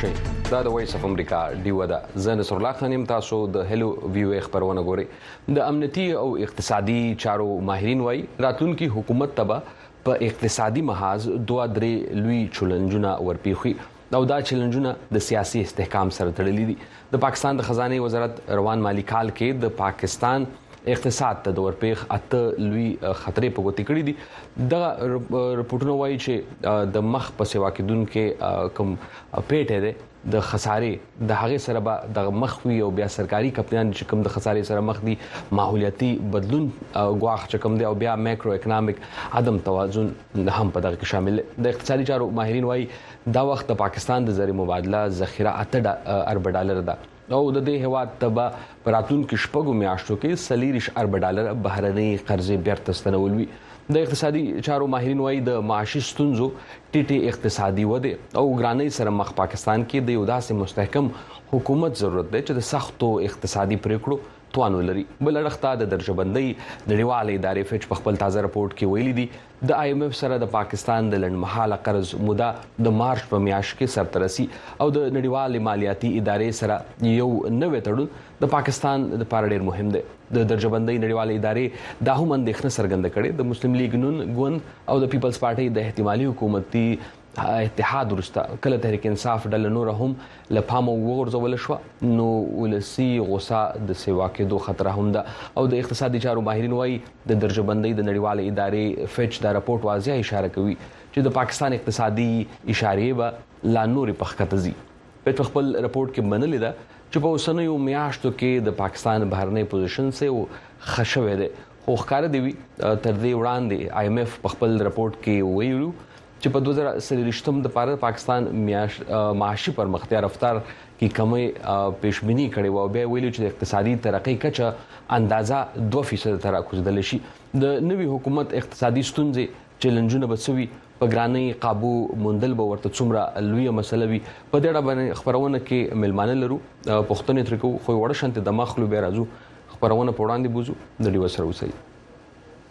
شئ دا د وایس اف امریکا دیو ده زه نصر الله خانم تاسو د هلو ویو خبرونه ګوري د امنیتي او اقتصادي چارو ماهرین وای راتلونکي حکومت تبا په اقتصادي محاذ دوه درې لوی چلنجونه ورپیښوي او دا چلنجونه د سیاسي استحکام سره تړلي دي د پاکستان د خزانه وزارت روان مالی کال کې د پاکستان اقتصاد ته د ورپیخ اته لوی خطرې په ګوتې کړې دي دغه رپورټونه وایي چې د مخ په سیوا کېدونکو کم پیټه ده د خسارې د هغې سره به د مخ وي او بیا سرکاري کمپنیان چې کوم د خسارې سره مخ دي ماحولیاتي بدلون غواخ چې کوم دی او بیا مایکرو اکونومیک عدم توازن هم په دغه کې شامل دی د اقتصادي چارو ماهرین وایي دا وخت د پاکستان د زر مبادله ذخیره اته ارب ډالر ده او د دې هواد ته به په راتلونکو شپږو میاشتو کې سلیریش ارب ډالر بهرنۍ قرضې بیرته ستنول وي د اقتصادي چارو ماهرین وایي د معاشي ستونزو ټیټې اقتصادي وده او ګرانۍ سره مخ پاکستان کې د یو داسې مستحکم حکومت ضرورت دی چې د سختو اقتصادي پریکړو توان ولري بل اړخ ته د درجه بندۍ نړیواله ادارې فچ په خپل تازه رپورټ کې ویلي دي د آی اېم اېف سره د پاکستان د لنډمهاله قرض موده د مارچ په میاشت کې سرته رسي او د نړیوالې مالیاتي ادارې سره یو نوی تړون د پاکستان لپاره ډېر مهم دی. د درجهبندۍ نړیوالې ادارې دا هم اندېښنه څرګنده کړې، د مسلم لیګ نون ګوند او د پیپلز پارټۍ د احتمالي حکومتي اتحاد ورسته کله تحریک انصاف ډله نور هم له پامه وغورځول شو نو ولسی غوسه د سیوا کېدو خطر هم ده او د اقتصادي چارو ماهرین وایي د درجهبندۍ د نړیوال ادارې فچ دا راپورټ واضح اشاره کوي چې د پاکستان اقتصادي اشارې به لا نورې پخکته ځي فچ په خپل راپورټ کې منلې ده چې په اوسنیو میاشتو کې د پاکستان بهرنۍ پوزیشن سه او خښوي ده خو ښکار دی وی تر دې وړاندې آی ایم ایف په خپل راپورټ کې ویلو چې په دوه زره څلوېښت م لپاره د پاکستان میاشت معاشي پرمختیا رفتار کې کمی پیشبیني کړې وه او بیا ویلي چې د اقتصادي ترقۍ کچه اندازه دوه فیصد ته راکوزېدلی شي د نوي حکومت اقتصادي ستونزې چیلنجونه به څه وي په ګرانۍ قابو موندل به ورته څومره لویه مسله وي په دې اړه باندې خپرونه کې ملمانه لرو پښتنې تر کو خو وړه شانته د مخلو بیا راځو خبرونه په وړاندې بوزو د ډیو سره وسایي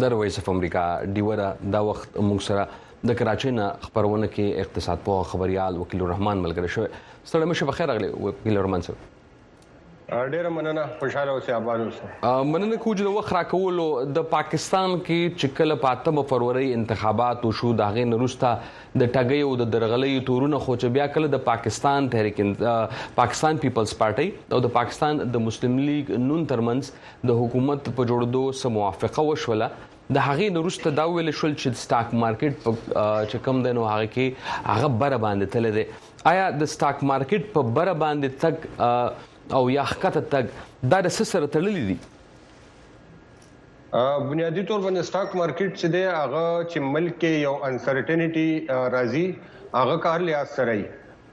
د رويس اف امریکا ډیوه ده دا وخت موږ سره د کراچۍ نه خبرونه کې اقتصاد په خبريال وکیل الرحمن ملګری شو ستړي مشه بخیر اغلی وکیل الرحمن صاحب ډیره مننه خوشاله اوسې آباد اوسې. مننه کوو چې د وخت راکولو. د پاکستان کې چې کله په اتمه فرورۍ انتخابات وشو د هغې نه وروسته د ټګیو او د درغلیو تورونه خو چې بیا کله د پاکستان تحریک پاکستان پیپلز پارټۍ او د پاکستان د مسلم لیګ نون ترمنځ د حکومت په جوړېدو څه موافقه وشوله د هغې نه وروسته دا ویل شول چې د سټاک مارکیټ په چې کم دی نو هغه کې هغه بره باندې تل دی آیا د سټاک مارکیټ په بره باندې تک او یا ښکته تک دا د څه سره تړلې دي بنیادی طور باندې سټاک مارکیټ چې دی هغه چې ملک کې یو انسرټینټی راځي هغه کار لحاظ سره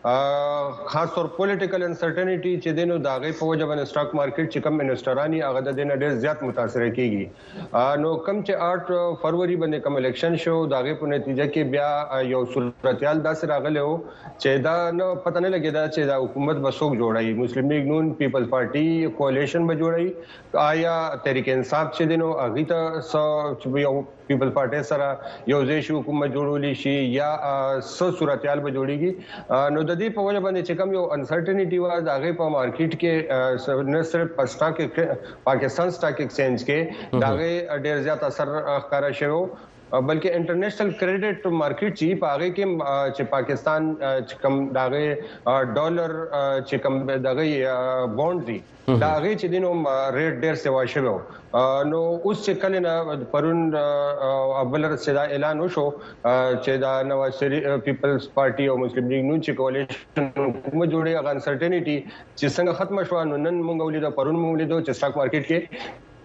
خاص طور پولیټیکل انسرټنټی چې دینو دا غي په وجه باندې سټاک مارکیټ چې کم انویسټرانی هغه د دینه ډیر زیات متاثر کیږي نو کم چې 8 فروری باندې کم الیکشن شو دا غي په نتیجه کې بیا یو صورتحال داسې راغلی وو چې دا نه پته نه لګی دا چې دا حکومت به څوک جوړایي مسلم لیگ نون پیپلز پارټي کولیشن به جوړایي آیا تحریک انصاف چې دینو هغه ته یو پیپلز پارټۍ سره یو ځای شي حکومت جوړولی شي یا څه صورتحال به جوړیږي نو د دې په وجه باندې چې کوم یو انسرټنټي وه د هغې په مارکیټ کې نه صرف په سټاک پاکستان سټاک ایکسچینج کې د هغې ډېر زیات اثر ښکاره شوی بلکې انټرنیشنل کریډټ مارکیټ چې په هغه کې چې پاکستان چې کوم دغه ډالر چې کوم دغه بونډ دي دا هغه چې دینو ریټ ډیر سیوا شوی نو اوس چې کله نه پرون اول ورځ دا اعلان وشو چې دا نواز شریف پیپلز پارټي او مسلم لیګ نون چې کولیشن کوم جوړي هغه انسرټینټی چې څنګه ختم شو نو نن مونږ ولید پرون مونږ ولید چې سټاک مارکیټ کې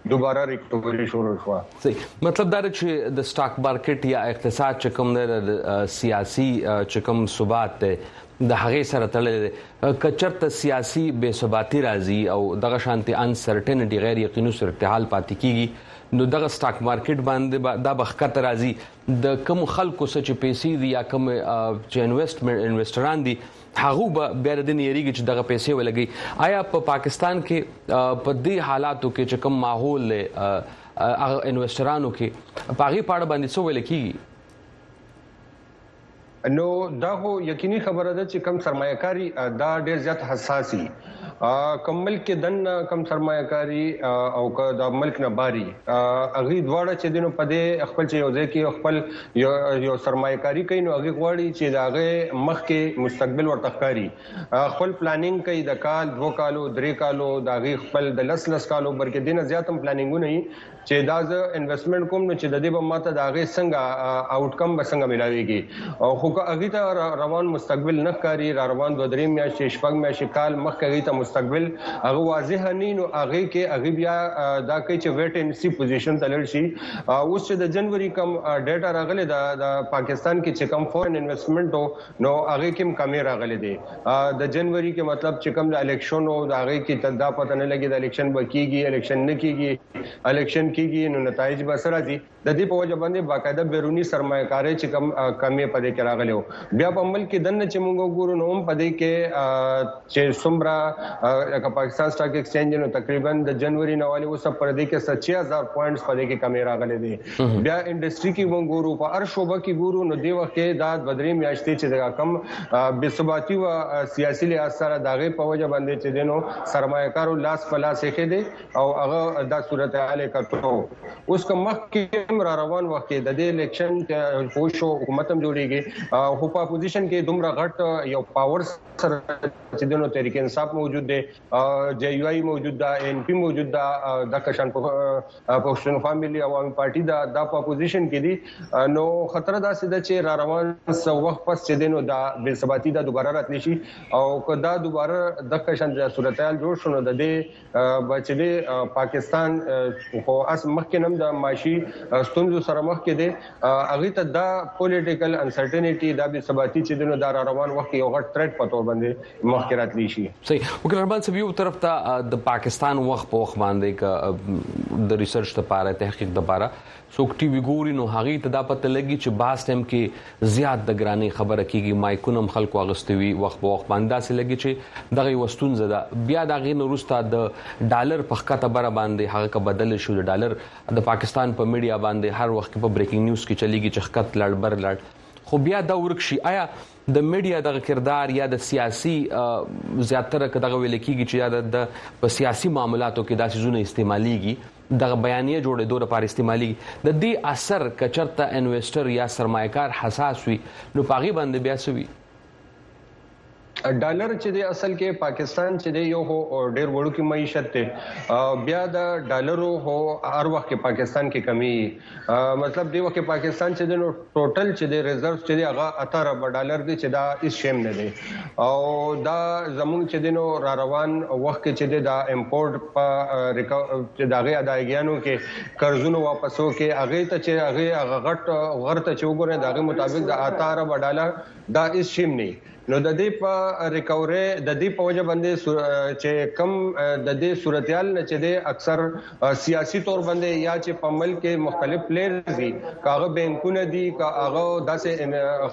دوباره ریکوري شروع شو صحیح مطلب دا چې د سٹاک مارکیټ یا اقتصاد چې کوم د سیاسي چې کوم ثبات دی د هغه سره تړلې ده کچرته سیاسي بې ثباتي راځي او دغه شانتي انسرټینټي غیر یقیني صورتحال پاتې کیږي نو دغه سٹاک مارکیټ باندې دا بخکت راځي د کم خلکو سچ پیسې دي یا کم چې انویسټمنټ انویسټران دي هغوی به بیا د دې نه یریږي چې دغه پیسې ولګي آیا په پاکستان کې په دې حالاتو کې چې کوم ماحول دی هغه انویسټرانو کې په هغه پاړه باندې څه ویل کیږي نو دا هو یقیني خبره ده چې کم سرمایه کاری دا ډیر زیات حساسي که ملک کې دننه کم سرمایه کاری او که د ملک نه باري هغه دواړه چې دینو په دې خپل چې یو ځای کې خپل یو سرمایه کاری کوي نو هغه غواړي چې دا هغه مخ کې مستقبل ورته ښکاری خپل پلانینګ کوي د کال دوه کالو درې کالو دا هغه خپل د لس لس کالو بلکې دینه زیات هم پلانینګونه یي چې دا زه انویسټمنټ کوم نو چې د دې به ماته د هغې څنګه آوټکم به څنګه ملاویږي او خو که هغې ته روان مستقبل نه ښکاري را روان دوه درې میاشتې شپږ میاشتې کال مخکې هغې ته مستقبل هغه واضح نه نو هغې کې هغې بیا دا کوي چې ویټ اینډ سی پوزیشن ته لاړ شي اوس چې د جنوري کم ډیټا راغلې ده د پاکستان کې چې کم فورن انویسټمنټ نو هغې کې هم کمې راغلې دي د جنوري کې مطلب چې کوم د الیکشن او د هغه کې تدا پته نه لګي د الیکشن بکیږي الیکشن نه کیږي الیکشن کیږي نو نتایج به سره دي د دې په وجه باندې باقاعده بیرونی سرمایه کاری چې کم کمی پدې کې راغلو بیا په عمل کې دنه چې موږ وګورو نو هم پدې کې چې سمرا لکه پاکستان سٹاک ایکسچینج نو تقریبا د جنوري نواله اوس پر دې کې 60000 پوینټس پدې کې کمی راغلي دي بیا انډستری کې مونږ ګورو په هر شوبه کې ګورو نو دی وخت کې دا بدرې میاشتې چې دا کم بې ثباتی و سیاسي لحاظ سره داغه په وجه باندې چې دینو سرمایکارو لاس په لاس کې دي او هغه دا صورتحال کټو اوس کوم مخ کې را روان وخت کې د دې الیکشن ته فوش حکومت هم جوړیږي او په اپوزیشن کې دومره غټ یو پاور سره چې دنو تحریک انصاف موجود دی جی یو ای موجود ده ان پی موجود ده د کشن په پښتونخوا ملي عوامي پارټي دا د اپوزیشن کې دي نو خطر دا سي چې را روان سو وخت پس چې دینو دا بل ثباتی دا دوباره راتلی شي او که دا دوباره د قشن د صورتحال جوړ شونه د دې بچلې پاکستان خو اس مخکې نم د معاشي ستونزو سره مخ کې دي هغه ته دا پولیټیکل انسرټنټی دا بې ثباتی چې دنو دا را روان وخت یو غټ ترټ په تور باندې مخ کې راتلی شي صحیح وکړ رحمان صاحب یو طرف ته د پاکستان وخت په وخت باندې ک د ریسرچ لپاره تحقیق لپاره څوک ټي وی ګوري نو هغه ته دا پته لګي چې باز ټیم کې زیات د ګرانی خبره کیږي مایکونم خلکو اغستوي وخت په وخت باندې داسې لګي چې دغه وستون زده بیا دغه نورستا د ډالر په خکته بره باندې هغه ک بدل شو د ډالر د پاکستان په میډیا باندې هر وخت کې په بریکینګ نیوز کې چلیږي چې خکت لړ بر لړ خو بیا دا ورک شي آیا د میډیا دغه کردار یا د سیاسي زیاتره که دغه ویل کېږي چې یا د په سیاسي معاملاتو کې دا سيزونه استعماليږي دغه بیانیه جوړې دوه لپاره استعمالي د دې اثر کچرته انویسټر یا سرمایکار حساس وي نو پاغي باندې بیا سوي ډالر چې د اصل کې پاکستان چې د یو هو ډیر وړوکی معیشت دی بیا د ډالرو هو هر وخت کې پاکستان کې کمی مطلب دی وخت پاکستان چې د نو ټوټل چې د ریزرو چې هغه اتر ارب ډالر دی چې دا هیڅ شیم نه دی او دا زمونږ چې د نو را روان وخت کې چې دا امپورټ په چې داغه ادایګیانو کې قرضونو واپسو کې هغه ته چې هغه غټ غرته چې وګوره داغه مطابق د اتر ارب ډالر دا هیڅ شیم نی نو ددی په ریکوری ددی په وجه باندی چه کوم ددی صورتحال نه چه دی اکثر سیاسی طور باندی یا چه په ملک کی مختلف پلیرز دی که هغه بینکونه دی که هغه داسی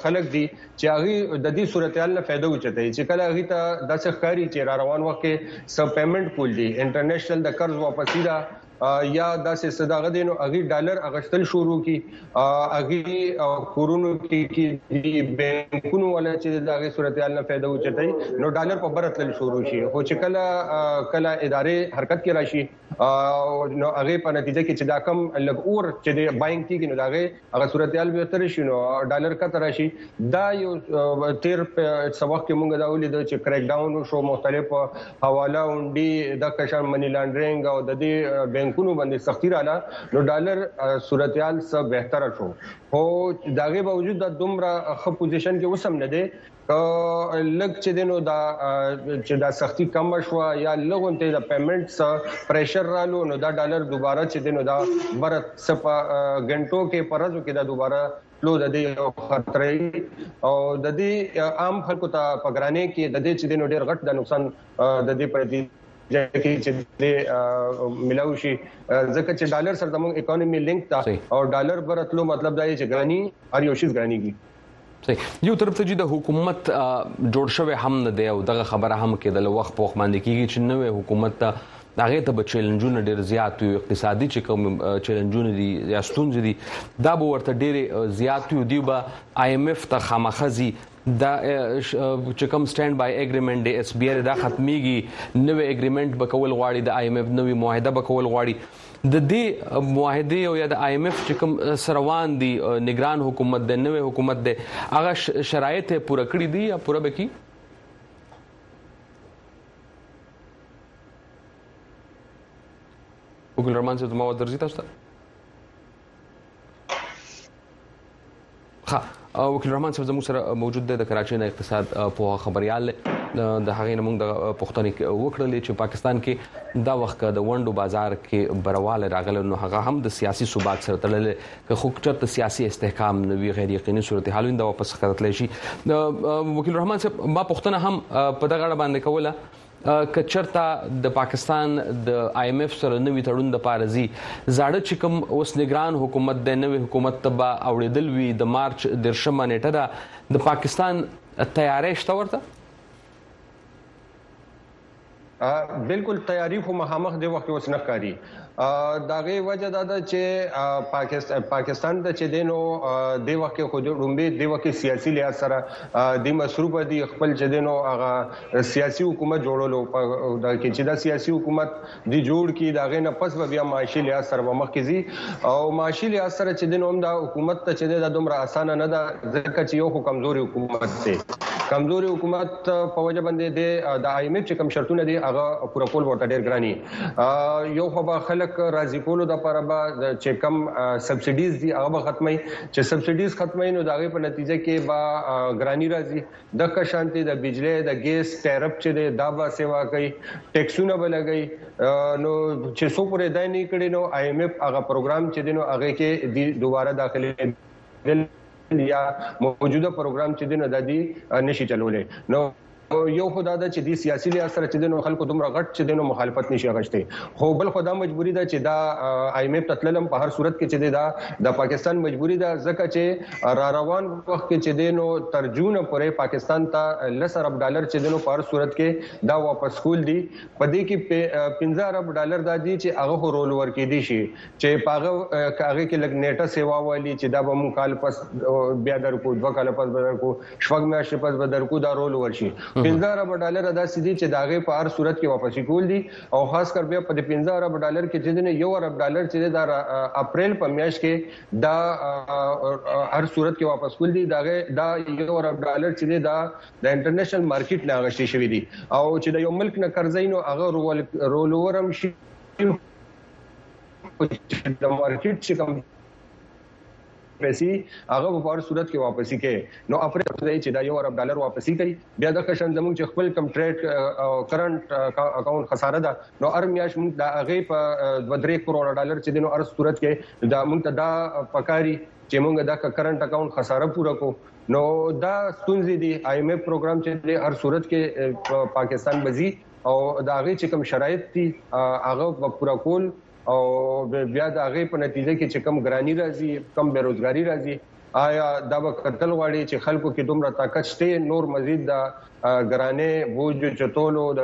خلک دی چه هغوی ددی صورتحال نه فایده اوچتوی چه کله هغوی ته داسی ښکاری چه راروان وخت کی څه پیمنټ کول دی انټرنیشنل د قرض واپسی ده یا داسې څه دغه دی نو هغه ډالر اغشتل شروع کی هغه کورونو کې کې دی بانکونو ولا چې دغه صورتحال نه فائدہ وچتای نو ډالر په برتل شروع شي خو چې کله کله ادارې حرکت کې راشي نو هغه په نتیجه کې چې دا کم لګ اور چې دی بانک کې نو دغه هغه صورتحال به تر شي نو ډالر کته راشي دا یو تیر څه وخت کې موږ دا ولید چې کریک ډاون شو مختلف حواله اونډي د کشان منی لانډرینګ او د دې بانکونو باندې سختی رااله نو ډالر صورتحال څه بهتر شو خو داغه باوجود د دومره خپ پوزیشن کې وسم نه دی لګ چې دینو دا چې دا سختی کم شو یا لغون ته د پیمنټ سره پریشر رالو نو دا ډالر دوباره چې دینو دا بر سپا غنټو کې پرځو کې دا دوباره لو د دې یو خطر او د دې عام خلکو ته پګرانې کې د دې چې دینو ډیر غټ د نقصان د دې پر دې ځکه چې د ملاوي شي ځکه چې ډالر سره زموږ اکانومي لینک تا او ډالر برتلو مطلب دا دی چې غراني هر یو شي غرانيږي یو طرف ته چې د حکومت جوړ شوی هم نه دی او دغه خبره هم کې د وخت په وخت باندې کیږي چې نوې حکومت ته هغه ته به چیلنجونه ډیر زیات وي اقتصادي چې کوم چیلنجونه دي یا ستونزې دي دا به ورته ډیر زیات وي دی به آی ایم ایف ته خامخزي دا چې کوم سټاند بای اګریمنت دی اس بي ار دا ختميږي نوې اګریمنت به کول غواړي د آی ایم ایف نوې معاهده به کول غواړي د دې معاهده او یا د آی ایم ایف چې کوم سروان دي نگران حکومت د نوې حکومت د هغه شرایط پوره کړی دي یا پوره بکی وګل رحمان صاحب ما ودرځي تاسو ته ها وکیل رحمان صاحب زموږ سره موجود دی د کراچۍ نه اقتصاد په خبريال د هغې نه موږ د پښتنې وکړلې چې پاکستان کې دا وخت د وندو بازار کې برواله راغله نو هغه هم د سیاسي ثبات سره تړلې که خو چرته سیاسي استحکام نه وی غیر یقیني صورتحال وینده واپس خطرتلی شي وکیل رحمان صاحب ما پښتنه هم په دغه اړه باندې کوله که چرته د پاکستان د آی ایم ایف سره نوی تړون د پارزي زاړه چې کوم اوس نگران حکومت د نوې حکومت ته به اوړېدل وي د مارچ درشمه نیټه ده د پاکستان تیارې شته ورته بالکل تیاری خو مخامخ دی وخت اوس نه ښکاری د هغې وجه دا ده چې پاکستان پاکستان ته چې دینو د وخت کې خو د ډومبي د وخت کې سیاسي لحاظ سره د مصروف دي خپل چې دینو هغه سیاسي حکومت جوړولو په دا کې چې دا سیاسي حکومت دی جوړ کی دا غې نه پس به بیا معاشي لحاظ سره به مخ کیږي او معاشي لحاظ سره چې دینو هم دا حکومت ته چې دا دومره اسانه نه ده ځکه چې یو خو کمزوري حکومت دی کمزوري حکومت په وجه باندې د ایم ایف چې کم شرطونه دي هغه پوره کول ورته ډیر ګرانی یو خو به خلک راضي کولو لپاره به چې کم سبسډیز دي هغه به ختمي چې سبسډیز ختمي نو دا غي په نتیجه کې به ګرانی راځي د کشانتي د بجلی د ګیس ټیرپ چې دی دا به سیوا کوي ټیکسونه به لګي نو چې څو پورې دا نه کړي نو آی ایم ایف هغه پروګرام چې دینو هغه کې دی دوباره داخلي یا موجوده پروګرام چې دینو د دې نشي چلولې نو یو خدا ده چې د سیاسي لحاظ سره چې دنو خلکو دومره غټ چې دنو مخالفت نشي غشته خو بل خدا مجبوری ده چې دا آی ایم ایف تتللم په هر صورت کې چې دا د پاکستان مجبوری ده ځکه چې را روان وخت کې چې دنو ترجون پرې پاکستان ته لس ارب ډالر چې دنو په هر صورت کې دا واپس کول دي په دې کې 15 ارب ډالر دا دي چې هغه رول ورکې دي شي چې پاغه هغه کې لګ نیټه سیوا والی چې دا به مو کال پس بیا درکو دوه کال پس به درکو شپږ میاشتې پس به درکو دا رول ورشي پنځه ارب ډالر داسې دي چې د هغې په هر صورت کې واپسې کول دي او خاص کر بیا په دې پنځه ارب ډالر کې چې دی یو ارب ډالر چې دی دا اپریل په میاشت کې دا هر صورت کې واپس کول دي دا دا یو ارب ډالر چې دی دا د انټرنیشنل مارکیټ نه غشتي شوی دي او چې د یو ملک نه قرضې نو هغه رول رول ورم شي د مارکیټ چې کوم پیسی هغه په پاره صورت کې واپسی کوي نو افرې ته چې دا یو ارب ډالر واپسی کوي بیا د قشن زموږ چې خپل کم ټریډ او کرنٹ اکاونټ خساره ده نو ار میاش موږ دا هغه په 2 3 کروڑ ډالر چې دینو ار صورت کې دا موږ ته دا پکاري چې موږ دا کرنٹ اکاونټ خساره پوره کو نو دا ستونزې دي آی ایم ایف پروګرام چې د هر صورت کې پاکستان بزی او دا غي چې کوم شرایط دي هغه په پوره کول او بیا د هغه په نتیجه کې چې کم ګرانی راځي کم بیروزګاری راځي آیا دا به کتل غواړي چې خلکو کې دومره طاقت شته نور مزید د ګرانه بوج چتولو د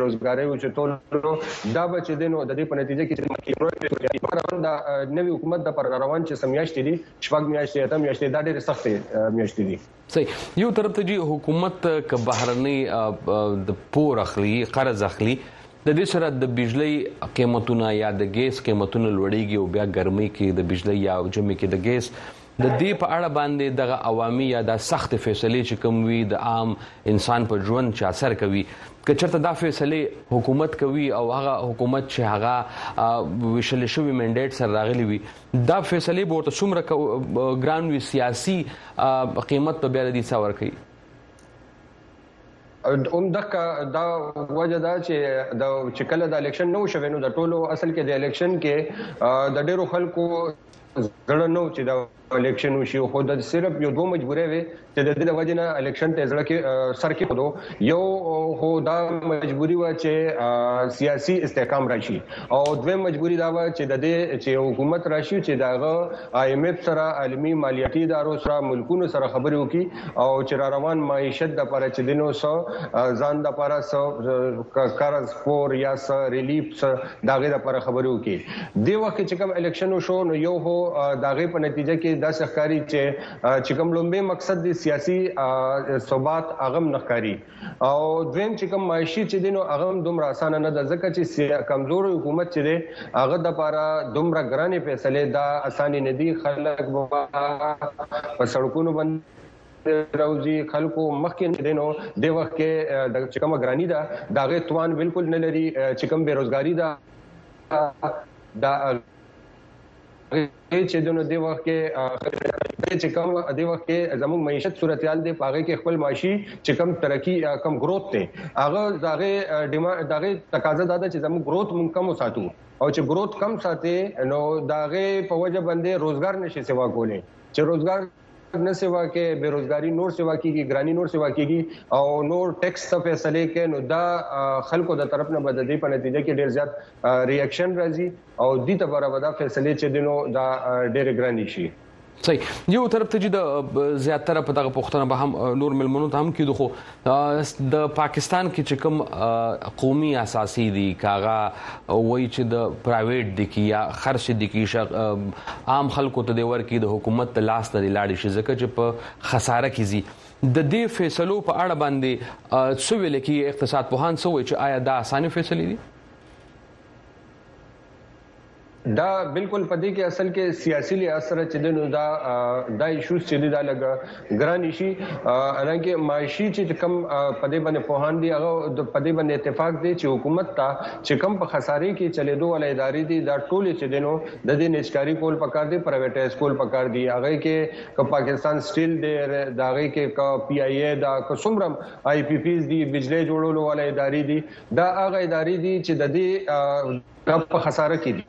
روزګاري او چتولو دا به چې دینو د دې په نتیجه کې چې دا نوی حکومت د پر روان چې سمیاشتې دي شپږ میاشتې اتم میاشتې دا ډېر سخت میاشتې دي صحیح یو طرف ته جی حکومت که بهرنۍ د پور اخلي قرض اخلي د دې سره د بجلی قیمتونه یا د ګیس قیمتونه لوړیږي او بیا ګرمۍ کې د بجلی یا جمعې کې د ګیس د دې په اړه باندې دغه عوامي یا د سخت فیصلې چې کوم وي د عام انسان په ژوند چې اثر کوي که چرته دا فیصلې حکومت کوي او هغه حکومت چې هغه ویشل شوی منډیټ سره راغلی وي دا فیصلې به ورته څومره ګران وي سیاسي قیمت په بیا د دې څه ورکوي هم دغه دا وجه دا چې د چې کله د الیکشن نو شوه نو د ټولو اصل کې د الیکشن کې د ډیرو خلکو زړه نو چې د الیکشن وشي خو د صرف یو دوه مجبورې وي چې د دې له وجې نه الیکشن ته زړه کې سر کې خودو یو خو دا مجبوری و چې سیاسي استحکام راشي او دویم مجبوری دا و چې د دې چې حکومت راشي چې داغه آی ایم ایف سره عالمی مالیاتي ادارو سره ملکونو سره خبرې وکړي او چې را روان معیشت د لپاره چې دینو سو ځان د لپاره سو قرض فور یا سو ریلیف سو داغه د لپاره خبرې وکړي دی وخت چې کوم الیکشن وشو نو یو هو داغه په نتیجه کې د سخکاری چې چې کوم لومبه مقصد دی سیاسي ثبات اغم نخکاری او دویم چې کوم معاشي چې دینو اغم دومره اسانه نه ده ځکه چې کمزور حکومت چې دی هغه د پاره دومره ګرانې فیصله دا اسانه نه دي خلک په سړکونو باندې راوځي خلکو مخکې نه دینو د وخت کې د چکم ګرانی دا دغه توان بالکل نه لري چکم بیروزګاری دا دا دی چې دنو دی وخت کې دی چې کوم دی وخت کې زموږ معیشت صورتحال دی پاغه کې خپل معاشي چې کم ترقی کم گروث ته هغه دغه ډیماند دغه تقاضا ده چې زموږ گروث مونږ کم وساتو او چې گروث کم ساتي نو دغه په وجه باندې روزګار نشي سوا کولای چې روزګار نه سیوا کې بیروزګاری نور سیوا کیږي ګرانی نور سیوا کیږي او نور ټیکس ته فیصله کوي نو دا خلکو د طرف نه بددي په نتیجه کې ډیر زیات ریاکشن راځي او دې ته برابر دا فیصله چې دینو دا ډیر ګرانی شي صحیح یو طرف ته چې د زیاتره په دغه پښتنه به هم نور ملمنو ته هم کیدو خو د پاکستان کې چې کوم قومي اساسي دي کاغه وای چې د پرایویټ دي کی یا خرڅ دي کی شغ عام خلکو ته د ورکی د حکومت ته لاس نه لاړ شي ځکه چې په خساره کې زی د دې فیصلو په اړه باندې څه ویل کی اقتصاد پوهان څه وای چې آیا دا اسانه فیصله دي دا بالکل په دې کې اصل کې سیاسي لحاظ سره چې دنو دا دا ایشوز چې دا لګ ګران شي حالانکه معاشي چې کم په دې باندې په هان دي هغه په دې باندې اتفاق دی چې حکومت ته چې کم په خسارې کې چلیدو ول ادارې دي دا ټول چې دنو د دې نشکاری کول پکار دي پرایویټایز کول پکار دي هغه کې ک پاکستان سټیل دی دا هغه کې ک پی آی ای دا ک سمرم آی پی پیز دي بجلی جوړولو ول ادارې دي دا هغه ادارې دي چې د دې دا په خساره کې دي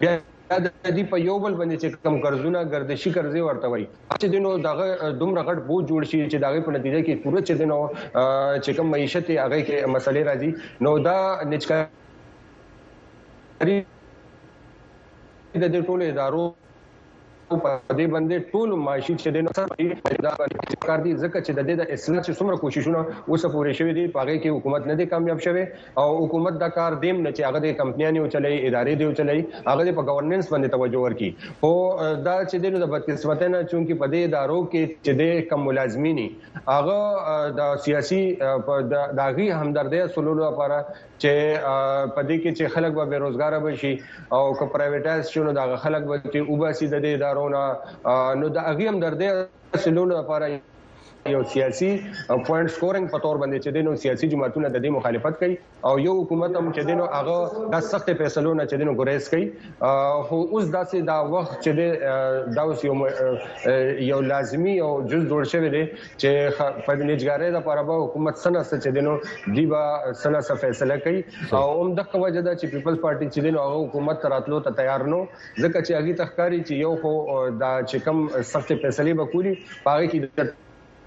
بیا د دې په یو بل باندې چې کم قرضونه گردشي قرضې ورته وایي چې دینو دغه دومره غټ بوج جوړ شي چې دغه په نتیجه کې پوره چې دینو چې کم معیشت هغه کې مسلې راځي نو دا نچکاري د دې ټولو ادارو او په دې باندې ټول معاشي چې دین سره دا باندې کار دي ځکه چې د دې د اصلاح چې څومره کوششونه اوس پورې شوې دي پاغه کې حکومت نه دی کامیاب شوی او حکومت دا کار دیم نه چې هغه د کمپنیانې او چلای ادارې دی او چلای هغه په ګورننس باندې توجه ورکړي او دا چې دین د بدقسمت نه چونکی په دې ادارو کې چې د کم ملازمینی هغه د سیاسي د داغي همدردی سولولو لپاره چې په دې کې چې خلک به بې روزګاره بشي او که پرایویټایز شي نو دغه خلک به چې وباسي د دې ادارو نه نو د هغې همدردۍ اصلونو لپاره یو سیاسي پوینټ سکورینګ په تور باندې چې دینو سیاسي جماعتونه د دې مخالفت کوي او یو حکومت هم چې دینو هغه د سخت فیصلو نه چې دینو ګریز کوي خو اوس داسې دا وخت چې دا اوس یو یو لازمی او جز جوړ شوی دی چې په دې نجګارې د پاره به حکومت سنا څه چې دینو دی با سنا څه فیصله کوي او هم د کوجه دا چې پیپلز پارټي چې دینو هغه حکومت راتلو ته تیار نو ځکه چې هغه تخکاری چې یو خو دا چې کم سخت فیصله به کولی پاره کې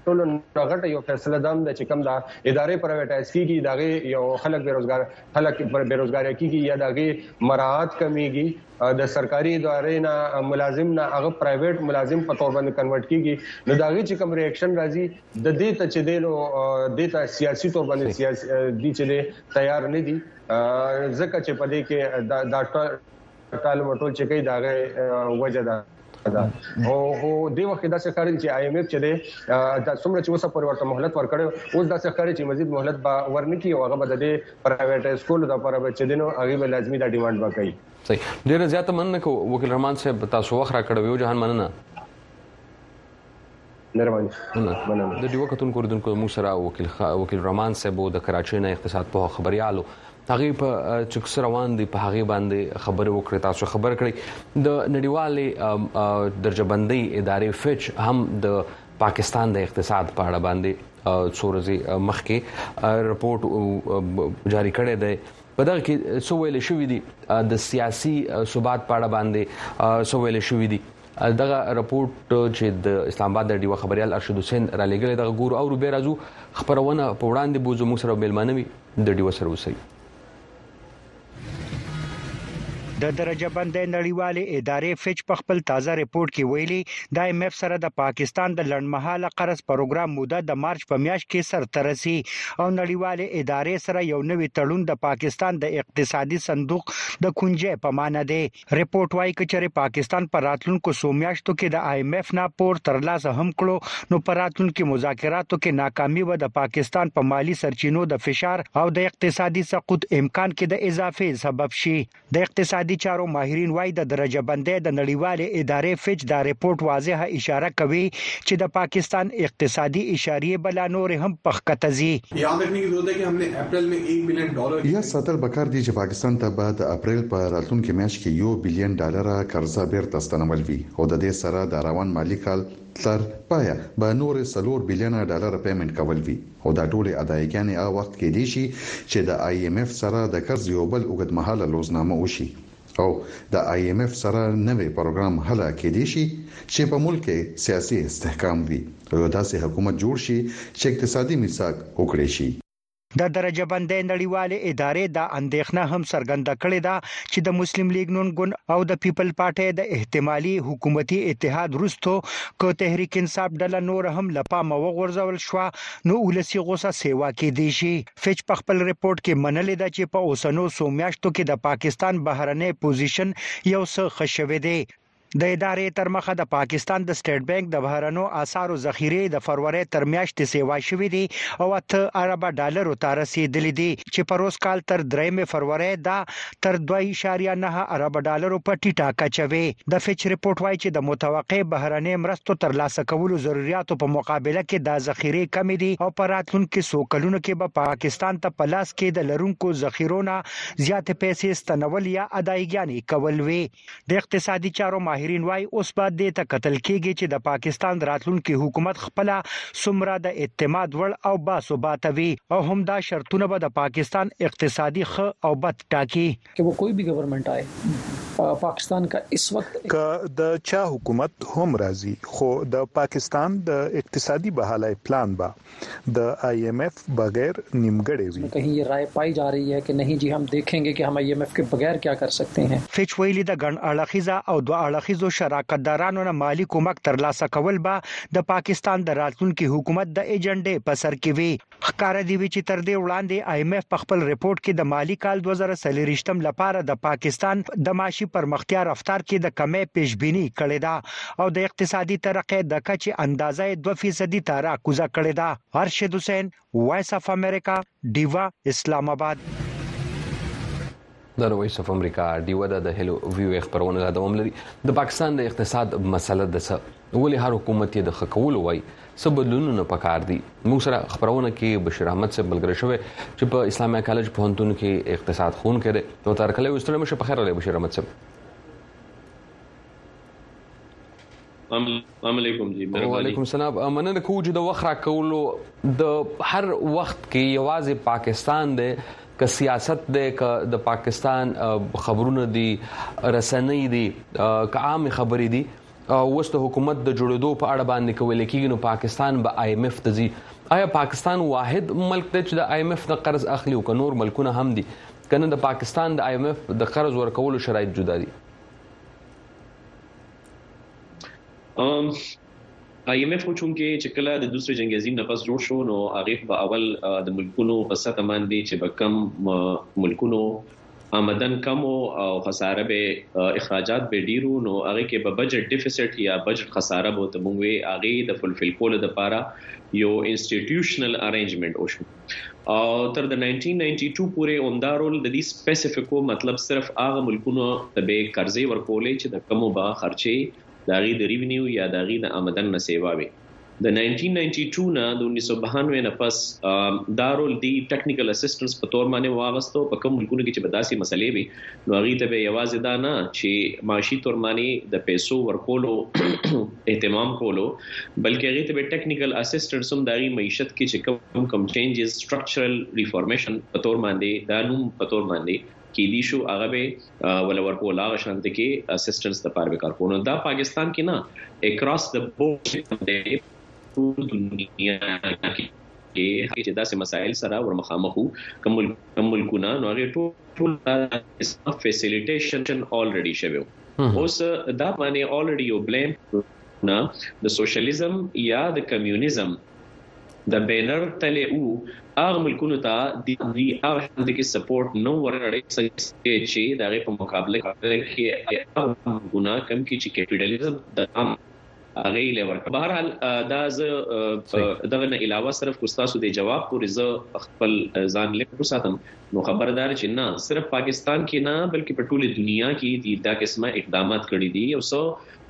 ټولو غټه یو فیصله دام د چې کم دا ادارې پرایویټایز کیږي دا یو خلک بیروزګار خلک پر بیروزګار کیږي یا دا مراعات کمیږي د سرکاري ادارې نه ملازم نه هغه پرایویټ ملازم په تور باندې کنورټ کیږي نو دا غي چې کوم ریاکشن راځي د دې ته چې دینو د ته سیاسي تور باندې سیاسي دي چې تیار نه دي ځکه چې په دې کې دا ټال مټول چې کوي دا غي وجه ده او دې وخت کې دا څه کارل چې آی ایم ایف چې د څومره چې وسه پر ورته مهلت ورکړي اوس دا څه کاري چې مزید مهلت به ورنکي او هغه به د دې پرایویټ سکول د پر بچ دینو هغه به لازمي دا ډیماند وکړي صحیح ډیره زیاته مننه کو وکیل رحمان صاحب تاسو وخت را کړو جهان مننه مهرباني مننه د دیو کتونکو ردونکو مو سره وکیل خا... وکیل رحمان صاحب د کراچۍ نه اقتصاد په خبريالو هغه په چکس روان دي په هغه باندې خبره وکړه تاسو خبر کړی د نړیوالې درجه بندۍ ادارې فچ هم د پاکستان د اقتصاد په اړه باندې څورزي مخکې رپورت جاری کړی دی په دغه کې څو ویل شوې دي د سیاسي ثبات په اړه باندې څو ویل شوې دي دغه رپورټ چې د اسلام آباد د ډیو خبريال ارشد حسین را لګل دغه ګور او به راځو خبرونه په وړاندې بوزو موږ سره ملمنوي د ډیو سره وسی د درجه بندۍ نړیوالې ادارې فچ په خپل تازه رپورت کې ویلي د ایم ایف سره د پاکستان د لړمحاله قرض پروګرام موده د مارچ په میاشت کې سر ترسي او نړیوالې ادارې سره یو نوی تړون د پاکستان د اقتصادي صندوق د کنجې په معنی دی رپورټ وايي که چېرې پاکستان په راتلونکو څو میاشتو کې د آی ایم ایف نه پور ترلاسه هم کړو نو په راتلونکي مذاکراتو کې ناکامي به د پاکستان په مالي سرچینو د فشار او د اقتصادي سقوط امکان کې د اضافې سبب شي د اقتصادي چارو ماهرین وايي د درجه بندۍ د نړیوالې ادارې فچ دا رپورټ واضحه اشاره کوي چې د پاکستان اقتصادي اشاریې به لا نورې هم په ښکته ځي. ریاض صدر به کار دي چې پاکستان ته به د اپریل په راتلونکې میاشت کې یو بلین ډالره قرضه بیرته ستنول وي او د دې سره د روان مالي کال تر پایه به نورې څلور بلینه ډالره پیمنټ کول وي او دا ټولې ادایه ګیانې هغه وخت کیدی شي چې د آی ایم ایف سره د قرض یو بل اوږد مهاله لوظنامه وشي او د آی ایم ایف سره نوی پروګرام هله کیدی شي چې په ملک کې سیاسي استحکام وي او یو داسې حکومت جوړ شي چې اقتصادي میثاق وکړی شي. د درجه بندۍ نړیوالې ادارې دا اندېښنه هم څرګنده کړې ده چې د مسلم لیګ نون ګوند او د پیپل پارټۍ د احتمالي حکومتي اتحاد وروسته که تحریک انصاف ډله نوره هم له پامه وغورځول شوه نو ولسي غوسه سیوا کېدی شي. فچ په خپل رپورټ کې منلې ده چې په اوسنو څو میاشتو کې د پاکستان بهرنی پوزیشن یو څه ښه شوی دی. د ادارې تر مخه د پاکستان د سټېټ بانک د بهرنو اسعارو ذخیرې د فرورۍ تر میاشتې سېوا شوې دي او اته اربه ډالرو ته رسېدلې دي چې پروس کال تر درېیمې فرورۍ دا تر دوه اعشاریه نهه اربه ډالرو په ټیټه کچه وې. د فچ رپوټ وايي چې د متوقع بهرنۍ مرستو تر لاسه کولو ضروریاتو په مقابله کې دا ذخیرې کمې دي او په راتلونکي څو کلونو کې به پاکستان ته په لاس کې د لرونکو ذخیرو نه زیاتې پیسې ستنول یا ادایګیانې کول وي. د اقتصادي چارو ماهرین وایي اوس به دې ته کتل کېږي چې د پاکستان راتلونکي حکومت خپله څومره د اعتماد وړ او با ثباته وي او همدا شرطونه به د پاکستان اقتصادي ښه او بد ټاکي. که وو کوی بی ګورنمنټ آئې پاکستان کا اس وقت. که د چا حکومت هم راځي خو د پاکستان د اقتصادي بحالۍ پلان به. د آی ایم ایف بغیر نیمګړی وي کہیں یہ رائے پائی جا رہی ہے کہ نہیں جی ہم دیکھیں گے کہ ہم آئی ایم ایف کے بغیر کیا کر سکتے ہیں۔ فیچ ویلي د ګڼ اړخیزه او دوه اړخیزو شراکتدارانو نه مالي کومک ترلاسه کول به د پاکستان د راتلونکي حکومت د ایجنډې په سر کې وي. ښکاره دې وي چې تر دې وړاندې آی ایم ایف په خپل رپوټ کې د مالي کال دوه زره څلوېښت لپاره د پاکستان د معاشي پرمختیا رفتار کې د کمۍ پیشبیني کړې ده او د اقتصادي ترقۍ د کچې اندازه یې دوه فیصدي ته را کوزه کړې ده. ارشد حسین، وایس اف امریکا، ډیوه، اسلام اباد. دا د وایس اف امریکا ډیوه ده، د هلو ویوې خپرونه دا دوام لري. د پاکستان د اقتصاد مسله د څه؟ ولې هر حکومت یې د ښه کولو وایي؟ څه بدلونونه پکار دي؟ موږ سره خپرونه کې بشیر احمد صاحب ملګری شوی چې په اسلامیا کالج پوهنتون کې اقتصاد ښوونکی دی. نو تر کله یې وستړی مشه په خیر راغلی بشیر احمد صاحب. السلام علیکم جی مهرباني وعلیکم السلام مننه کوم چې د وخت را کولو د هر وخت کې یوازې پاکستان دی که سیاست دی که د پاکستان خبرونه دي رسنۍ دي که عام خبرې دي اوس د حکومت د جوړېدو په اړه باندې کول کېږي نو پاکستان به آی ایم ایف ته ځي آیا پاکستان واحد ملک دی چې د آی ایم ایف نه قرض اخلي او که نور ملکونه هم دي کنه د پاکستان د آی ایم ایف د قرض ورکولو شرایط جدا دي ام آی ایم ایف چون کې چې کله د دوسری جنگ عظیم نه پس جوړ شو نو هغه په اول د ملکونو په سطح باندې چې به کم ملکونو آمدن کم او خساره به اخراجات به ډیرو نو هغه کې به بجټ ډیفیسټ یا بجټ خساره به ته مونږ وي هغه د فلفل کول د پاره یو انسټیټیوشنل ارینجمنت وشو او تر د 1992 پورې عمده رول د دې سپیسیفیکو مطلب صرف هغه ملکونو ته به قرضې ورکولې چې د کومو به خرچې د هغې د ریونیو یا د هغې د آمدن نه سیوا وي د 1992 نه د 1992 نه پس دا رول دی ټیکنیکل اسسټنس په تور باندې واغستو په کوم ملکونو کې چې به داسې مسلې وي نو هغوی ته به یوازې دا نه چې معاشي تورماني د پیسو ورکولو اهتمام کولو بلکې هغوی ته به ټیکنیکل اسسټنټس هم د هغوی معیشت کې چې کوم کوم چینجز سټرکچرل ریفارمیشن په تور باندې دا نوم په تور باندې کې دي شو هغه به ول ورکول هغه شانت کې اسسټنټس د پاره به کار کوو دا پاکستان کې نه اکراس د بورډ ټول دنیا کې چې داسې مسایل سره ورمخامخو کوم کوم ملکونه نو هغه ټول ټول اسلام فیسیلیټیشن الریډي شوی اوس دا معنی الریډي یو بلیم نه د سوشلیزم یا د کمیونیزم د بینر تلې او هغه ملکونو ته د دوی هغه شاند کې سپورټ نو ورکړي چې دا غي په مقابله کې هغه ګناه کم کې چې کیپټالیزم د عام هغه یې لور په هر حال دا زه دغه نه علاوه صرف کوستاسو د جواب پورې زه خپل ځان لیکو ساتم نو خبردار چې نه صرف پاکستان کې نه بلکې په ټوله دنیا کې دي دا قسمه اقدامات کړی دي او سو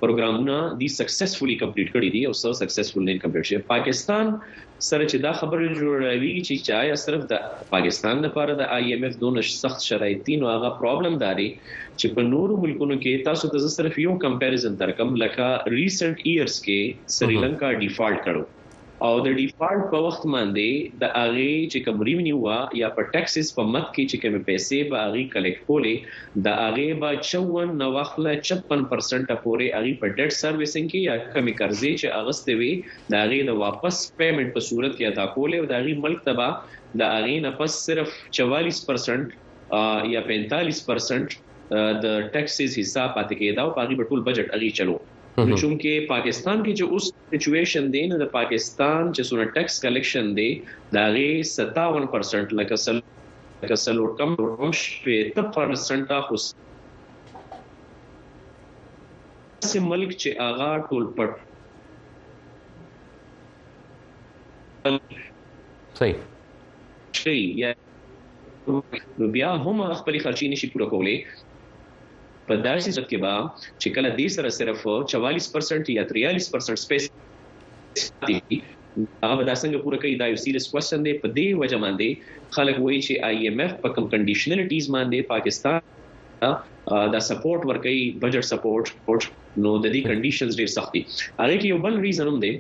پروګرامونه دي سکسسفولي کمپلیټ کړی دي او سو سکسسفول نه کمپلیټ شي پاکستان سره چې دا خبره جوړه راویږي چې چې آیا صرف د پاکستان لپاره د آی ایم ایف دونه سخت شرایط دي نو هغه پرابلم دا دی چې په نورو ملکونو کې تاسو ته زه صرف یو کمپیریزن درکم لکه ریسنت ایئرز کې سریلانکا ډیفالټ کړو او د ډیفالټ په وخت باندې د اغه چې کوم ریونیو وا یا په ټاکسز په مت کې چې کوم پیسې به اغه کلیکټ کولې د اغه به 54 نو وخت له 56% پورې اغه په ډیټ سرویسینګ کې یا کمی قرضې چې اغستې وي د هغې د واپس پيمنټ په صورت کې ادا کولی او د هغې ملک ته به د هغې نه پس صرف چوالیس پرسنټ یا پینتالیس پرسنټ د ټیکسز حصہ پاتې کېده او په هغې به ټول بجټ هغې چلو نو چونکه پاکستان کې چې اوس سچويشن دی نو د پاکستان چې سونه ټیکس کلیکشن دی دا غي 57% لکه سل لکه سل ور کم روش په 10% خو داسې ملک چې هغه ټول پټ صحیح شي یا نو بیا هم خپل خرچي نشي پوره کولای په داسې صورت کې به چې کله دې سره صرف 44% یا 43% سپیس هغه به دا څنګه پوره کوي دا یو سیریس کوېشن دی په دې وجه باندې خلک وایي چې آی ایم ایف په کم کنډیشنلټیز باندې پاکستان دا سپورټ ورکړي بجټ سپورټ پورټ نو د دې کنډیشنز ډیر سخت دي هغه کې یو بل ریزن هم دی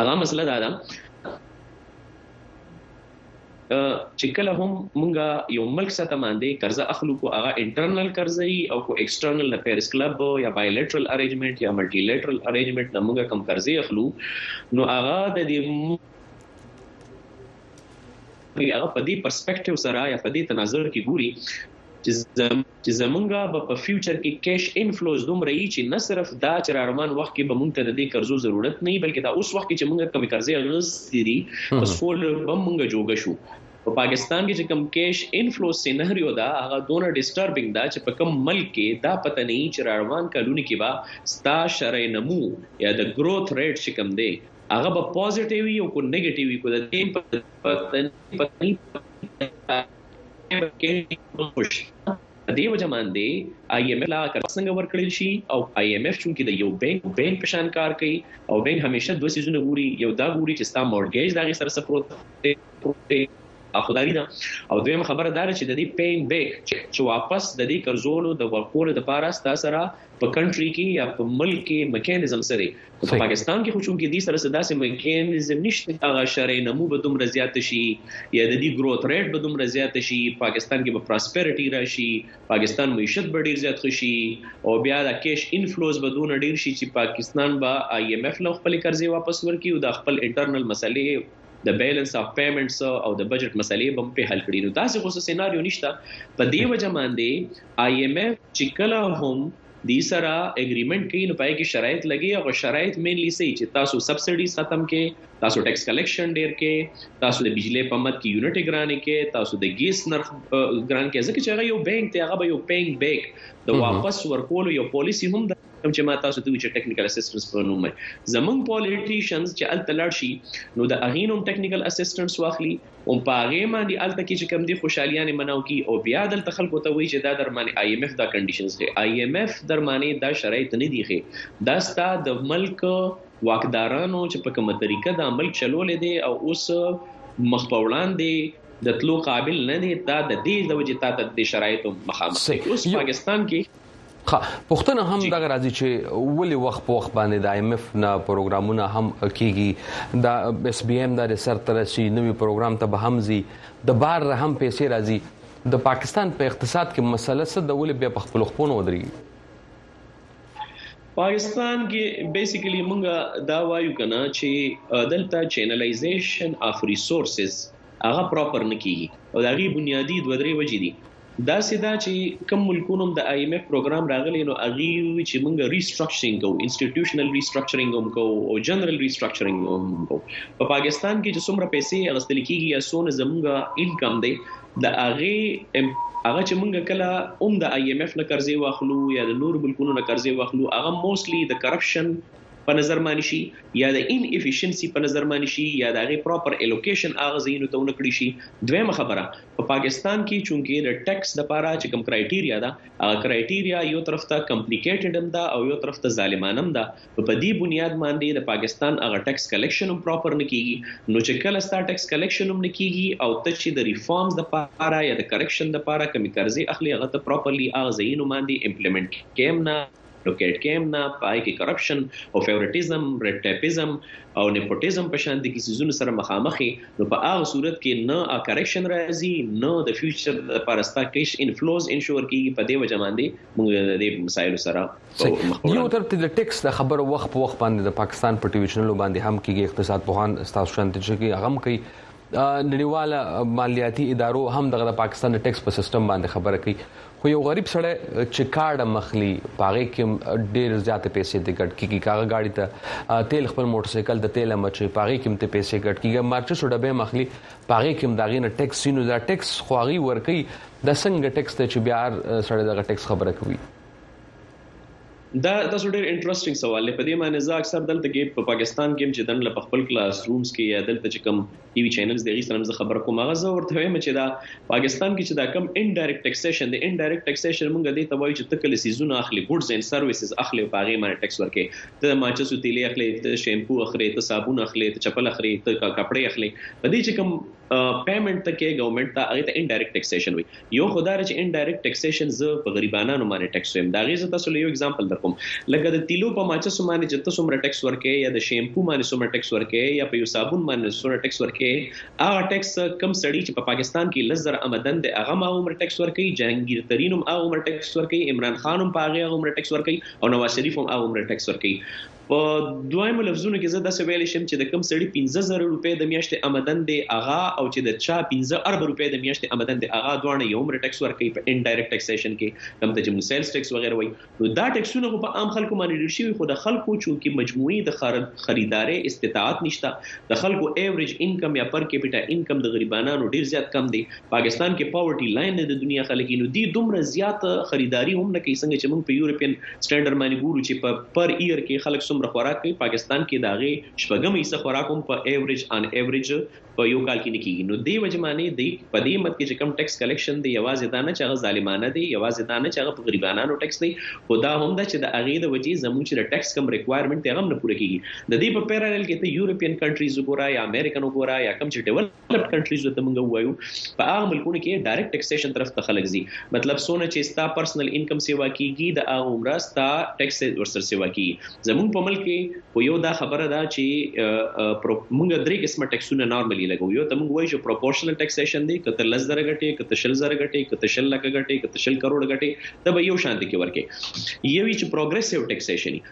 هغه مسله دا ده چې کله هم مونږه یو ملک سره تماندې قرضه اخلو کو هغه انټرنل قرضه ای او کو ایکسټرنل د پیرس کلب یا بایلیټرل ارینجمنت یا ملټی لیټرل ارینجمنت نه مونږه کم قرضه اخلو نو هغه د دې نو هغه په دې پرسپیکټیو سره یا په دې تناظر کې ګوري چې زمونږه به په فیوچر کې کیش انفلوز دومره یي چې نه صرف دا چې راروان وخت کې به مونږ ته د دې قرضو ضرورت نه وي بلکې دا اوس وخت کې چې مونږ کوم قرضې اغستې دي په سول به مونږ جوګ شو په پاکستان کې چې کم کیش انفلو سيناريو دا هغه دونه ډیسټربینګ دا چې په کم ملک کې دا پته نه چې روان کلونی کې با ستا شرع نمو یا د گروث ریټ چې کم دی هغه به پوزټیو یو کو نیگیټیو کو د دې په دې وجه باندې آی ایم ایف لا کار څنګه ورکړل شي او آی ایم ایف چونکی د یو بانک بانک په شان کار کوي او بانک همیشه دوه سيزونه ګوري یو دا ګوري چې ستا مورګیج دا غي سره سپروت دی خدای نه او دویم خبره دا چې د دې پین بیک چې واپس د دې قرضونو د ورکولو لپاره ستاسو سره په کنټري کې یا په ملک کې میکانیزم سره خو په پاکستان کې خو چونکې دې سره څه داسې میکانیزم نشته هغه شرعي نمو به دومره زیات شي یا د دې ګروث ریټ به دومره زیات شي پاکستان کې به پراسپیرټي راشي پاکستان معیشت به ډیر زیات خوشي او بیا د کیش انفلوز به دونه ډیر شي چې پاکستان به آی ایم ایف له خپل قرضې واپس ورکړي او د خپل انټرنل مسلې د بیلانس اف پیمنټس او د بجټ مسلې به په حل کړي نو داسې خو سيناریو نشته په دې وجه باندې آی ایم ایف چې کله هم دی سره اګریمنت کوي نو پای کې شرایط لګي او شرایط مینلی سي چې تاسو سبسډیز ختم کې تاسو ټیکس کلیکشن ډیر کې تاسو د بجلی په مد کې یونټ ګران کې تاسو د ګیس نرخ ګران کې ځکه چې هغه یو بانک ته هغه به یو پینګ بیک د واپس ورکول یو پالیسی هم ده چې ما تاسو ته چې ټیکنیکل اسسټنس په نوم زمونږ پالیټیشنز چې ال تلړ شي نو د اغینوم ټیکنیکل اسسټنس واخلي او په هغې باندې هلته کې چې کوم دي خوشحالیانې مناو کی او بیا دلته خلکو ته وایي چې دا درمانې آی ایم ایف دا کنډیشنز خې آی ایم ایف درمانې دا شرایط نه دي خې دا ستا د ملک واکدارانو چې په کومه طریقه دا ملک چلولې دي او اوس مخ په وړاندې د تلو قابل نه دي دا د دې د وجې تا ته د شرایطو مخامخ اوس پاکستان کې خا پښتنه هم دغه راځي چې ولې وخت په وخت باندې د ایم ایف نه پروګرامونه هم کیږي دا اس بی ایم د سر ترسي نوې پروګرام ته به همزي د بار هم پیسې راځي د پاکستان په اقتصاد کې مسله څه د ولې بیا په خپل خپل ودري پاکستان کې بیسیکلی موږ دا وایو کنه چې دلته چینلایزیشن اف ریسورسز هغه پراپر نه کیږي او دا غي بنیادی دوه درې وجې دي داسې ده چې کوم ملکونو هم د آی ایم ایف پروګرام راغلی نو هغوی وویل چې موږ ری سټرکچرینګ کوو، انسټیټوشنل ری سټرکچرینګ هم کوو او جنرل ری سټرکچرینګ هم کوو. په پاکستان کې چې څومره پیسې اخیستل کیږي یا څونه زموږ انکم دی د هغې هغه چې موږ کله هم د آی ایم ایف نه قرضې واخلو یا د نورو ملکونو نه قرضې واخلو هغه موسټلي د کرپشن په نظر باندې شي یا د ان افیشنسي په نظر باندې شي یا د هغې پراپر الوکیشن هغه ځایونو ته ونه کړی شي. دویمه خبره په پاکستان کې چونکه د ټیکس د پاره چې کوم کرایټیریا ده هغه کرایټیریا یو طرف ته کمپلیکیټډ هم ده او یو طرف ته ظالمانه هم ده په دې بنیاد باندې د پاکستان هغه ټیکس کلیکشن هم پراپر نه کیږي نو چې کله ستا ټیکس کلیکشن هم نه کیږي او ته چې د ریفارمز د پاره یا د کریکشن د پاره کمی قرضې اخلي هغه ته پراپرلی هغه ځایونو باندې امپلیمنټ کېم نه نو کیټ کیم نه پای کې کرپشن او فیورټیزم ریډ ټیپیزم او نیپوټیزم په شان د کیسیزونو سره مخامخې نو په هغه صورت کې نه ا کریکشن راځي نه د فیوچر لپاره ستا کیش انفلوز انشور کیږي په دې وجه باندې موږ د دې مسایلو سره یو تر ته د ټیکس د خبرو وخت په وخت باندې د پاکستان په ټي وي چینلو باندې هم کیږي اقتصاد پوهان تاسو شانتي چې هغه هم کوي نړیواله مالیاتي ادارو هم دغه د پاکستان د ټیکس په سیستم باندې خبره کوي خو یو غریب سړی چې کارډ مخلی پاغه کې ډیر زیات پیسې د ګټ کیږي کاغه گاډي ته تیل خپل موټر سایکل د تیل مچي پاغه کې ته پیسې ګټ کیږي مارچ شو ډبه مخلی پاغه کې داغې نه ټیکس سینو دا ټیکس خواغي ورکي د څنګه ټیکس ته چې بیا سړی دغه ټیکس خبره کوي دا تاسو ډیر انټرېسټینګ سوال دی په دې معنی زه اکثر دلته کې په پاکستان کې چې دنه په خپل کلاس رومز کې یا دلته چې کوم ټي وي چینلز دی غیسرم زه خبر کوم هغه زه ورته وایم چې دا پاکستان کې چې دا کم انډایرکټ ټیکسیشن دی انډایرکټ ټیکسیشن مونږ دې ته وایو چې تکل سیزونه اخلي ګډز اند سرویسز اخلي او هغه باندې ټیکس ورکې ته ماچس او تیلې اخلي ته شیمپو اخلي ته صابون اخلي ته چپل اخلي ته کپڑے اخلي په دې چې کوم پیمنٹ ته کې ګورنمنت ته هغه ته انډایرکټ ټیکسیشن وي یو خو دا چې ان ډایرکټ ټکسیشن زه په غریبانانو باندې ټکس ویم دا غي زه تاسو له یو اگزامپل درکوم لکه د تیلو په ماچسو باندې چې تاسو مر ټکس ورکې یا د شیمپو باندې سومر ټکس ورکې یا په یو صابون باندې سومر ټکس ورکې هغه ټکس کم سړی چې په پاکستان کې لزر آمدن د هغه ما عمر ټکس ورکې جهانگیر ترین هم هغه عمر ټکس ورکې عمران خان هم په هغه عمر ټکس ورکې او نواز شریف هم هغه عمر ټکس ورکې په دویمو لفظونو کې زه داسې ویلی شم چې د کوم سړي پنځه زره روپۍ د میاشتې امدن دی هغه او چې د چا پنځه اربه روپۍ د میاشتې امدن دی هغه دواړه یو عمر ټکس ورکوي په انډایرکټ ټکسیشن کې کوم ته چې سیلز ټکس وغیره وایي نو دا ټکسونه خو په عام خلکو باندې ډیر شوي خو د خلکو چونکې مجموعي د خریداري استطاعت نشته د خلکو ایوریج انکم یا پر کیپټا انکم د غریبانو ډیر زیات کم دی پاکستان کې پاورټي لاین د دنیا خلک نو دی دومره زیات خریداري هم نه کوي څنګه چې موږ په یورپین سټانډرډ باندې ګورو چې په پر ایر کې خلک څومره خوراک کوي پاکستان کې داغه شپږم حصہ خوراک هم په ایوریج ان ایوریج په یو کال کې نه کیږي نو دی وجمانه دی په دې مت کې چې کم ټیکس کلیکشن دی یوازې دا نه چې هغه ظالمانه دی یوازې دا نه چې هغه په غریبانو ټیکس دی خو دا هم دا چې د اغه د وجې زموږ چې ټیکس کم ریکوایرمنټ هغه نه پوره کیږي د دې په پیرالل کې ته یورپین کنټریز وګورای یا امریکن وګورای یا کم چې ډیول ډیولپډ کنټریز ته موږ وایو په هغه ملکونو کې ډایرکټ ټیکسیشن طرف ته خلک زی مطلب سونه چې ستا پرسنل انکم سیوا کیږي د هغه عمره ستا ټیکس ورسره سیوا کیږي زمون په ملک کې خو یو دا خبره ده چې موږ درې قسمه ټیکسونه نارملی لګو یو ته موږ وایو پروپورشنل ټیکسیشن دی کته لز زره غټي کته شل زره غټي کته شل لک غټي کته شل کروڑ غټي ته به یو شانتي کې ورکه یوی چې پروګریسیو ټیکسیشن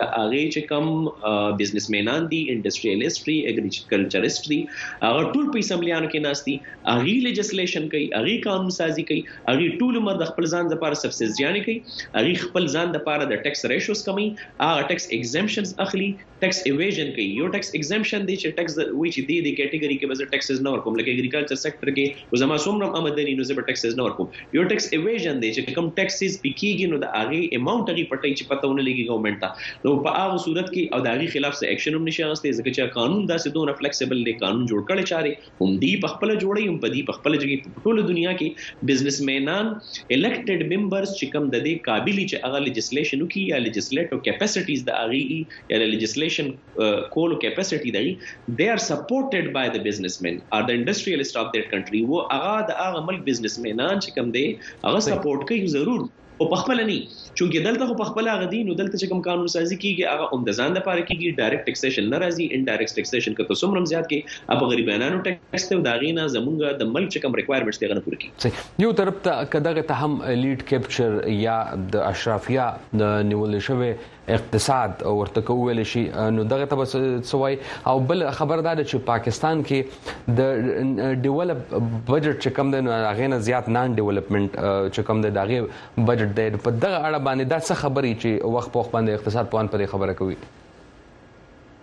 د هغه چې کوم بزنس مینان دي انډستریالیست دي اګریکلچرست دي هغه ټول په اسمبلیانو کې ناشتي هغه لیجسلیشن کوي هغه قانون سازي کوي هغه ټول عمر د خپل ځان لپاره سبسیډیانې کوي هغه خپل ځان لپاره د ټیکس ریشوز کمی هغه ټیکس ایگزمپشنز اخلي ټیکس ایویژن کوي یو ټیکس ایگزمپشن دی چې ټیکس وی چې دی د کټګوري کې به ټیکسز نه ورکوم لکه اګریکلچر سېکټر کې زما څومره آمدنی نو زه به ټیکسز نه ورکوم یو ټیکس ایویژن دی چې کوم ټیکسز پکېږي نو د هغه اماونټ هغه پټي چې پته ونه لګي ګورنمنت ته نو په هغه صورت کې او د هغه خلاف څه اکشن هم نشي غوښتي ځکه چې قانون داسې دوه فلیکسیبل دی قانون جوړ کړي چاري هم دی په خپل جوړي هم په دی په خپل جګي په ټوله دنیا کې بزنسمنان الیکټډ ممبرز چې کوم د دې قابلیت چې هغه لیجسلیشن وکي یا لیجسلیټو کیپاسټیز د هغه یا لیجسلیشن uh, coal capacity دی they are supported by the businessmen or the industrialist of that country و هغه د هغه ملک بزنسمنان چې کوم دی هغه سپورټ کوي ضرور او په خپل نه چونکه دلته په خپل هغه دین او دلته چې کوم قانون سازي کیږي هغه هم د ځان لپاره کیږي ډایرکټ ټیکسیشن ناراضي ان ډایرکټ ټیکسیشن کته سمرم زیات کې اب غریبانو ټیکس ته دا غینا زمونږ د ملک چې کوم ریکوایرمنټس ته غنه پوره کیږي یو طرف ته کداغه ته هم لیډ کیپچر یا د اشرافیا نیول شوی اقتصاد ورته کو ویل شي نو دغه ته بس سوای او بل خبر دا چې پاکستان کې د ډیولپ بجټ چې کم دی نو هغه نه زیات نان ډیولپمنٹ چې کم دی دغه بجټ دی په دغه اړه باندې دا څه خبري چې وخت په وخت باندې اقتصاد پوهان پرې خبره کوي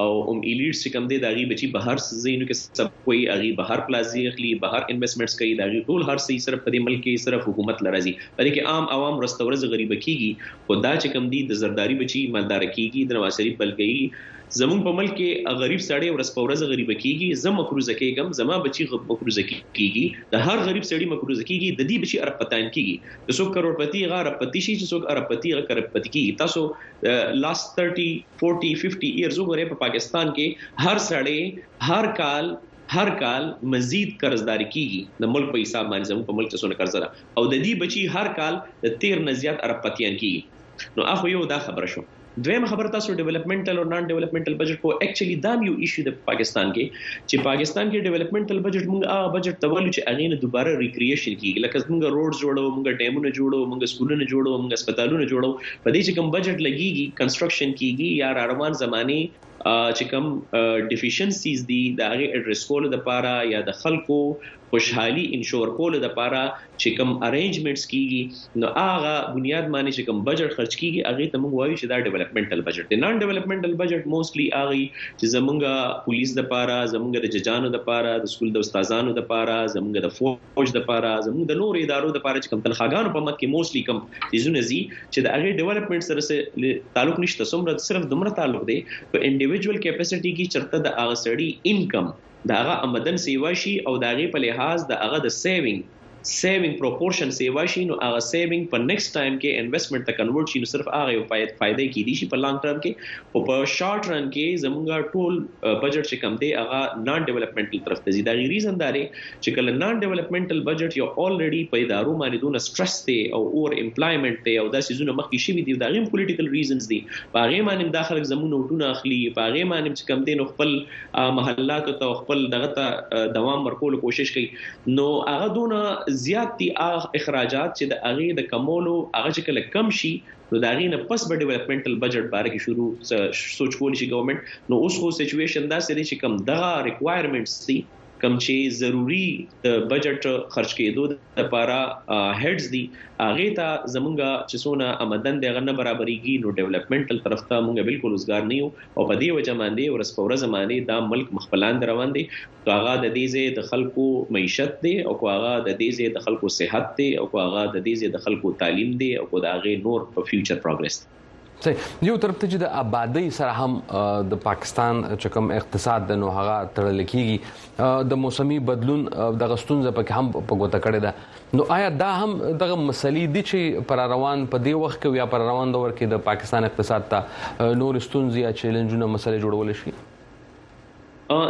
او ام ایلیډز چې کوم دی دا غي بچي بهر زینو کې سب کوي اغي بهر پلازي اخلي بهر انویسټمنټس کوي دا غي ټول هر څه صرف په دې ملک کې صرف حکومت لرازي پدې کې عام عوام رستورز غریب کیږي خو دا چې کوم دی د زرداری بچي مالدار کیږي د نواز شریف بلګي زمون په ملک کې غریب سړی ورس په ورځ غریب کیږي زه مکروزه کیږم زما بچي غب مکروزه کیږي د هر غریب سړی مکروزه کیږي د دې بچي ارپتان کیږي د څو کروڑپتی غا ارپتی شي چې څو ارپتی غا کرپتی کیږي تاسو لاست 30 فورټي ففټي ایرز وګورئ په پاکستان کې هر سړی هر کال هر کال مزید قرضداري کیږي د ملک په حساب باندې زموږ په ملک ته څونه قرض ده او د دې بچي هر کال د تیر نه زیات عرب پتیان کیږي نو اخو یو دا خبره شو دویم خبر تاسو ډیولپمنټل او نان ډیولپمنټل بجټ په اکچولی دا یو ایشو د پاکستان کې چې پاکستان کې ډیولپمنټل بجټ موږ هغه بجټ ته وایو چې هغه نه دوباره ریکریشن کیږي لکه موږ روډز جوړو موږ ډیمونه جوړو موږ سکولونه جوړو موږ هسپتالونه جوړو په دې چې کوم بجټ لګيږي کنستراکشن کیږي یا راروان زماني چې کوم ډیفیشنسیز دي د هغه اډریس کول د پاره یا د خلکو خوشحالي انشور کول د پاره چې کوم ارینجمنټس کیږي نو هغه بنیاد باندې چې کوم بجټ خرج کیږي هغه ته موږ وایو چې دا ډیولپمنټل بجټ دی نان ډیولپمنټل بجټ موستلی هغه چې زمونږه پولیس د پاره زمونږه د ججانو د پاره د سکول د استادانو د پاره زمونږه د فور فوج د پاره زموږ د نور ادارو د پاره چې کوم تنخواګانو په مخ کې موسلی کوم ایزونه زی چې د هغه ډیولپمنٹ سره سره تعلق نشته څومره صرف دومره تعلق دی په انډیویډوال کیپاسټی کې چرته د هغه سړی انکم د هغه آمدن سیوا شي او د هغه په لحاظ د هغه د سیوینګ سیوینګ پروپورشن سیوا شي نو هغه سیوینګ په نیکسټ ټایم کې انویسټمنټ ته کنورټ شي نو صرف هغه یو فائدې فائدې کې دي شي په لانګ ټرم کې او په شارټ رن کې زمونږ ټول بجټ چې کم دی هغه نان ډیولپمنټل طرف ته زیاده ریزن داري چې کله نان ډیولپمنټل بجټ یو الریډي په ادارو باندې دونه سټرس دی او اور امپلایمنټ دی او دا سيزونه مخکې شوي دي دا غیم پولیټیکل ریزنز دي په هغه باندې دا خلک زموږ نوټونه اخلي په هغه باندې چې کم دین خپل محلات ته خپل دغه ته دوام ورکول کوشش کوي نو هغه دونه زیات دي اخراجات چې د هغه د کمولو هغه چې کله کم شي نو دا غینه پس به ډیولپمنټل بجټ باره کې شروع سوچ کول شي ګورنمنت نو اوس خو سچويشن دا سړي چې کم دغه ریکوایرمنټس دي کم چې ضروری د بجټ خرج کېدو لپاره هډز دي هغه ته زمونږه چې سونه آمدن دغه نه برابرېږي نو ډیولپمنټل طرف ته مونږ بالکل وزګار نه یو او په دې وجه باندې ورس په ورځ باندې دا ملک مخبلان روان دي هغه د دې ځای د خلکو معیشت دی او هغه د دې ځای د خلکو صحت دی او هغه د دې ځای د خلکو تعلیم دی او دا غي نور په فیوچر پروګرس دی یو طرف ته چې د آبادی سره هم د پاکستان چې کوم اقتصاد د نو هغه تړل کیږي د موسمي بدلون د غستونز په کې هم په ګوته کړی ده نو آیا دا هم دغه مسلې دي چې پر روان په دې وخت کې یا پر روان دور کې د پاکستان اقتصاد ته نور ستونزې یا چیلنجونه مسلې جوړول شي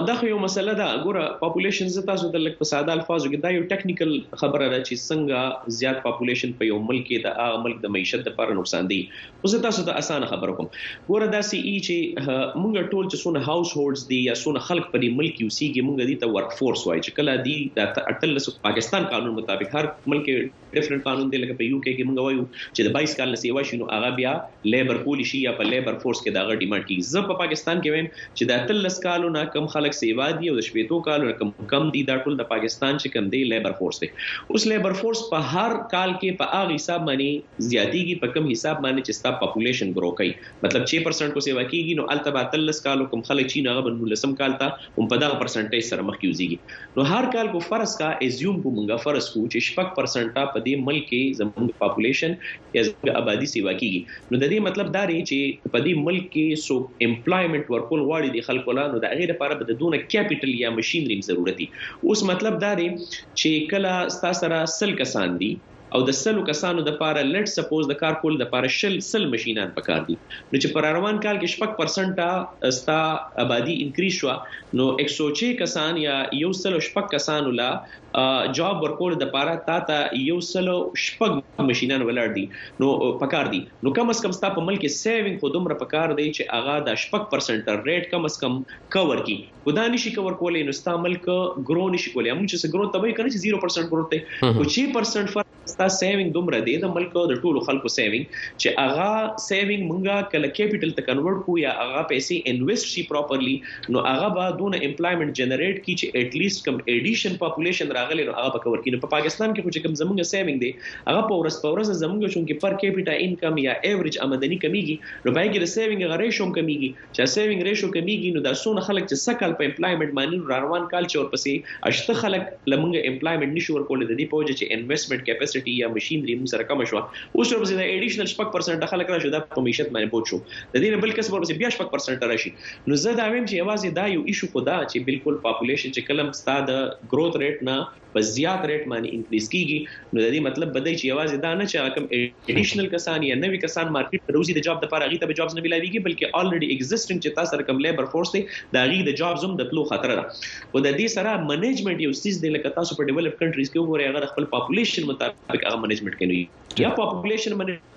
دا خو یو مسله ده ګوره پاپولیشن زه تاسو ته لږ په ساده الفاظو کې دا یو ټیکنیکل خبره ده چې څنګه زیات پاپولیشن په یو ملک کې د هغه ملک د معیشت لپاره نقصان دی خو زه تاسو ته اسانه خبره کوم ګوره دا سی ای چې موږ ټول چې سونه هاوس هولډز دي یا سونه خلک په دې ملک کې اوسېږي موږ دي ته ورک فورس وایي چې کله دی د 18 پاکستان قانون مطابق هر ملک ډیفرنټ قانون دی لکه په یو کې کې موږ وایو چې د 22 کال نه سیوا شي نو هغه بیا لیبر پالیسی یا په لیبر فورس کې دا غړ ډیماند کیږي زه په پاکستان کې وایم چې د 13 کالو نه کم خلک سیوا دي او د شپېتو کالو نه کم کم دي دا ټول د پاکستان چې کم دی لیبر فورس دی اوس لیبر فورس په هر کال کې په هغه حساب باندې زیاتیږي په کم حساب باندې چې ستا پاپولیشن ګرو کوي مطلب چې پرسنټ کو سیوا کیږي نو الته به تلس کالو کوم خلک چی نغه بن لسم کال ته هم په دغه پرسنټیج سره مخ کیږي نو هر کال کو فرض کا ایزیوم کو مونږه فرض کو چې شپک پرسنټا په دې ملک کې زموږ پاپولیشن یا زموږ آبادی سیوا کیږي نو د دې مطلب دا دی چې په دې ملک کې سو امپلایمنت ورکول غواړي د خلکو لا نو د غیر لپاره به د دونه کیپټل یا ماشينري ضرورتي اوس مطلب دا دی چې کله ستاسو سره سل کسان دي او د سلو کسانو دپاره لټ سپوز د کار کولو دپاره شل سل مشینان پکار دي نو چې په راروان کال کې شپږ پرسنټه ستا ابادي انکریز شوه نو ایک سو چه کسان یا یو سل او شپږ کسانو له جواب ورکولو دپاره تا ته یو سل او شپږ مشینان ولاړ دي نو پکار دي نو کم از کم ستا په ملک کې سیوینګ خو دومره پکار دی چې هغه د شپږ پرسنټه ریټ کم از کم کور کړي خو دا نشي کور کولای نو ستا ملک ګرو نشي کولای موږ چې ګرو ته وایي کنه چې 0% ګروت دی او 6% فرق ستا سیوینګ دومره دی د ملک د ټولو خلکو سیوینګ چې هغه سیوینګ مونږه کله کیپټل ته کنورټ کو یا هغه پیسې انویسټ شي پراپرلی نو هغه به دون امپلایمنت جنریټ کی چې اټ لیست کم ایډیشن پاپولیشن راغلی نو هغه به کور کینو په پاکستان کې خو چې کم زمونږ سیوینګ دی هغه په ورځ په ورځ زمونږ چونکه پر کیپټا انکم یا ایوریج آمدنی کمیږي نو پای کې د سیوینګ غریشوم کمیږي چه سیوینګ ریشو کمیږی نو دا څونه خلک چه سږ کال په امپلایمنټ مانی نو راروان کال چه ورپسی اشته خلک له مونږ امپلایمنټ نشو ورکولی ددی په وجه چه انویسټمنټ کیپسټی یا مشینری مونږ سره کمه شوه اوس ورپسی دا ایډیشنل شپږ پرسنټه خلک راشو دا په معیشت باندی بوج شو ددی نه بل قسم ورپسی بیا شپږ پرسنټه راشی نو زه دا ویم چه یوازی دا یو ایشو خو دا چه بلکل پاپولیشن چه کله هم ستا د ګروت ریټ نه په زیات ریټ باندې انکریز کیږي نو د دې مطلب بده چې یوازې دا نه چې هغه کوم اډیشنل کسان یا نوی کسان مارکیټ ته روزي د جاب د لپاره غیته به جابز نه ملاويږي بلکې الریډي ایگزیسټینګ چې تاسو سره کوم لیبر فورس دی دا غي د جابز هم د تلو خطر ده او د دې سره منیجمنت یو سیس دی لکه تاسو په ډیولپ کنټریز کې وګورئ هغه خپل پاپولیشن مطابق هغه منیجمنت کوي یا پاپولیشن منیجمنت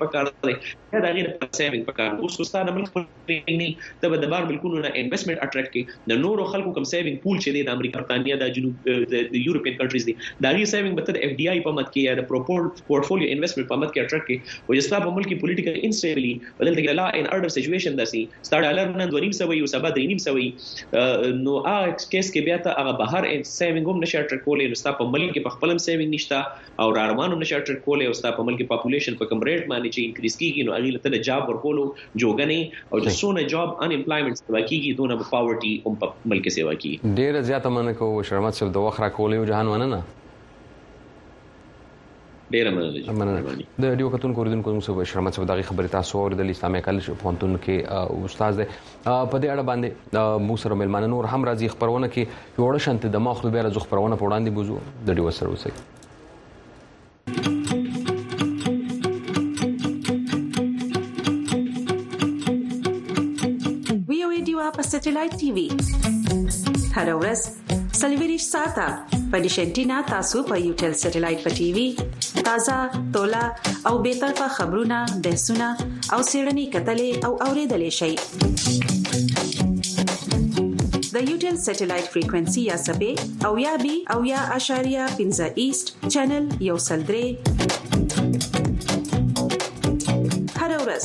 په کار دی دا د غیر په سیمه په کار اوس استاد من خو نه ته به د بار ملکونو نه انویسټمنټ اټریکټ کی د نورو خلکو کم سیوینګ پول چې د امریکا برتانیا د جنوب د یورپین کنټریز دي دا غیر سیوینګ به تر اف ډی آی په مت کې یا د پروپور پورټفولیو انویسټمنټ په مت کې اټریکټ کی او چې ستاسو ملک پولیټیکل انسټیبلی بدل ته لا ان ارډر سچويشن داسي ستاسو ډالر نن 2.5 سوي او سبا 3.5 سوي نو ا کیس کې بیا ته هغه بهر سیوینګ هم نشه اټریکټ کولې نو ستاسو ملک په خپلم سیوینګ نشته او را روانو نه شې اټریک کولی او ستا په ملک پاپولیشن په کوم ریټ باندې چې انکریز کیږي نو هغه ته جاب ورکولو جوګه نه او چې سونه جاب ان امپلایمنټ سیوا کیږي دونه به پاورټي هم په ملک سیوا کی ډیره زیاته مننه کوو شرمت صاحب د وخت راکول یو جهان مننه ډیره مننه مننه د ډیو کتون کوردون کوم څه شرمت صاحب دغه خبره تاسو اوریدل اسلامي کالج پونتون کې استاد دی په دې اړه باندې مو سره ملمانه نور هم راځي خبرونه کې یوړ شانت د مخ لوبیا راځو خبرونه په وړاندې بوزو د ډیو سره وسه ویو ایډیو په سټلایټ ټي وي هر ورځ سلیویریش ساته په دیشنټینا تاسو په یو ټل سټلایټ په ټي وي تازه تولا او به تر په خبرونه بحثونه او سیړنی کتلې او اوریدلې شي د یو ټل سټلایټ فریکوئنسي یا سبې او یا بي او یا اشاریه 15 ایست چینل یو سلدري هر ورځ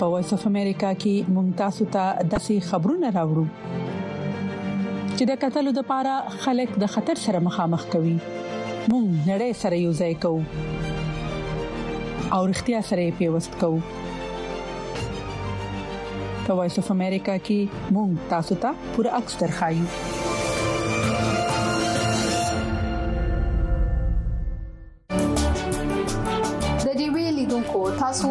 په وایس اف امریکا کې مونږ تاسو ته داسې خبرونه راوړو چې د قتل لپاره خلک د خطر سره مخامخ کوي مونږ نړۍ سره یو ځای کوو او اړتیا سره پیوست کوو په وایس اف امریکا کې مونږ تاسو ته پوره عکس درخایو د ډي وی لیدونکو تاسو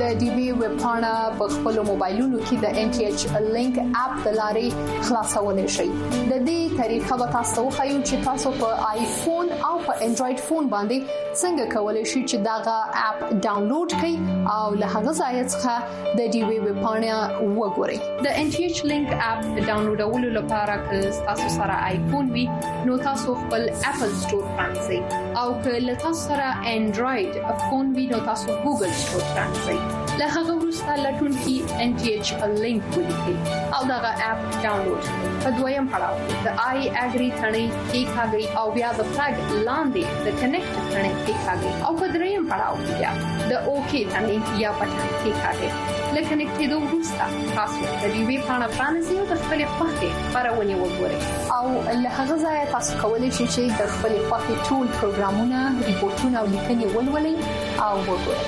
د ډي وی ویب پاڼه په خپل موبایلونو کې د ان ټي ایچ لینک اپ د لارې خلاصولای شئ د دې طریقه به تاسو خو یو چې تاسو په آیفون او په انډراید فون باندې څنګه کولای شئ چې دا غا اپ ډاونلوډ کړئ او له هغه ځای څخه د ډیوې ویب پاڼه وګورئ د ان ټي ایچ لینک اپ ډاونلوډولو لپاره که تاسو سره آیفون وي نو تاسو خپل اپل ستور پرانځئ او که له تاسو سره انډراید فون وي نو تاسو ګوګل ستور پرانځئ له هغه وروسته لټون کې ان ټي ایچ لینک ولیکئ او دا اپ ډاونلوډ کړئ په دویم پړاو د آی اګری ثنې کې کاږي او بیا د فلګ لاندې د کنیکټ ثنې کې کاږي او په دریم پړاو کې د اوکی تڼې یا بټن کې کاږئ لکه نکټېدو وروسته تاسو د دې وی پاڼه پرانیزئ او د خپلې خوښې خبرونه وګورئ او له هغه ځایه تاسو کولی شئ چې د خپلې خوښې ټول پروګرامونه ریپورتونه او لیکنې ولولئ او وګورئ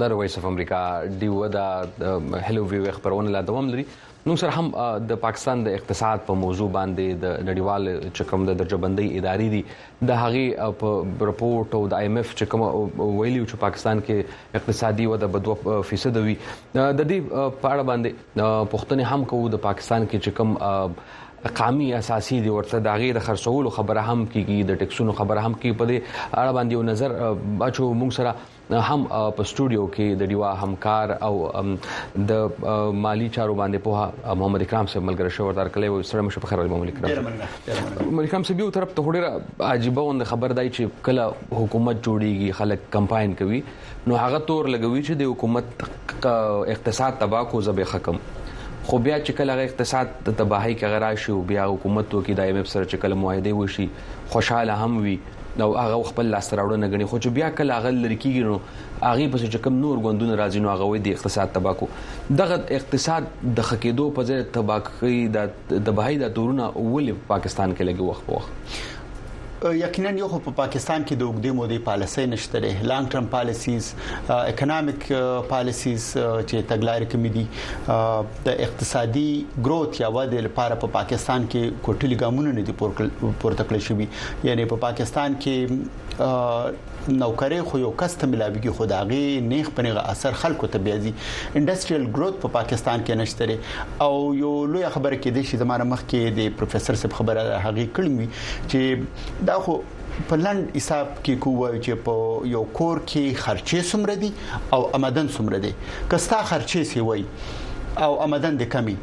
د رويس اف امریکا ډیو د هلو ویو خبرونه لا دوام لري نو سره هم د پاکستان د اقتصاد په موضوع باندې د نړیوال چکم د درجبندۍ ادارې دي د هغه په رپورت او د ایم ایف چکم ویلي چې پاکستان کې اقتصادي وده به 2% وي د دې په اړه باندې پښتنه هم کوو د پاکستان کې چکم قامي اساسي دی ورته د غي د خرڅولو خبره هم کیږي د ټکسونو خبره هم کیږي په دې اړه باندې یو نظر بچو موږ سره هم په سټوډیو کې د ډیوا همکار او د مالی چارو باندې په محمد اکرام صاحب ملګری شو ورته کله و سره مشه په خیر محمد اکرام ملکم صاحب یو طرف ته ډیره عجیب وند خبر دی چې کله حکومت جوړیږي خلک کمپاین کوي نو هغه تور لګوي چې د حکومت اقتصاد تباہ کو زبې حکم خو بیا چې کله غو اقتصاد د تباہی کې غرا شي او بیا حکومت وکي د ایم ایف سره چې کله معاهده وشي خوشاله هم وي او هغه خپل لاسته راوړنه غني خو چې بیا کله هغه لری کیږي نو هغه پس چې کم نور غوندونه راځي نو هغه وي د اقتصاد تباکو دغه اقتصاد د خکېدو په ځای تباکي د تباہي د تورونه ولې پاکستان کې لګي وخت په وخت یقینا یو په پاکستان کې د وګړي مودې پالیسي نشته لري لانګ ټرم پالیسیز اکونومیک پالیسیز چې تګلارې کوم دي د اقتصادي گروث یا ودې لپاره په پاکستان کې کوټلي ګامونه نه دي پورته کړی شوی یعنی په پاکستان کې نوکرې خو یو کس ته ملاویږي خو داغه نیخ پنیغه اثر خلکو ته بیازي انډستریال ګروث په پاکستان کې نشته او یو لوی خبره کې د شي زمانه مخ کې د پروفیسور صاحب خبره هغه کړم چې دا خو په لند حساب کې کوه چې په یو کور کې خرچې سمره دي او آمدن سمره دي کستا خرچې سی وای او آمدن د کمی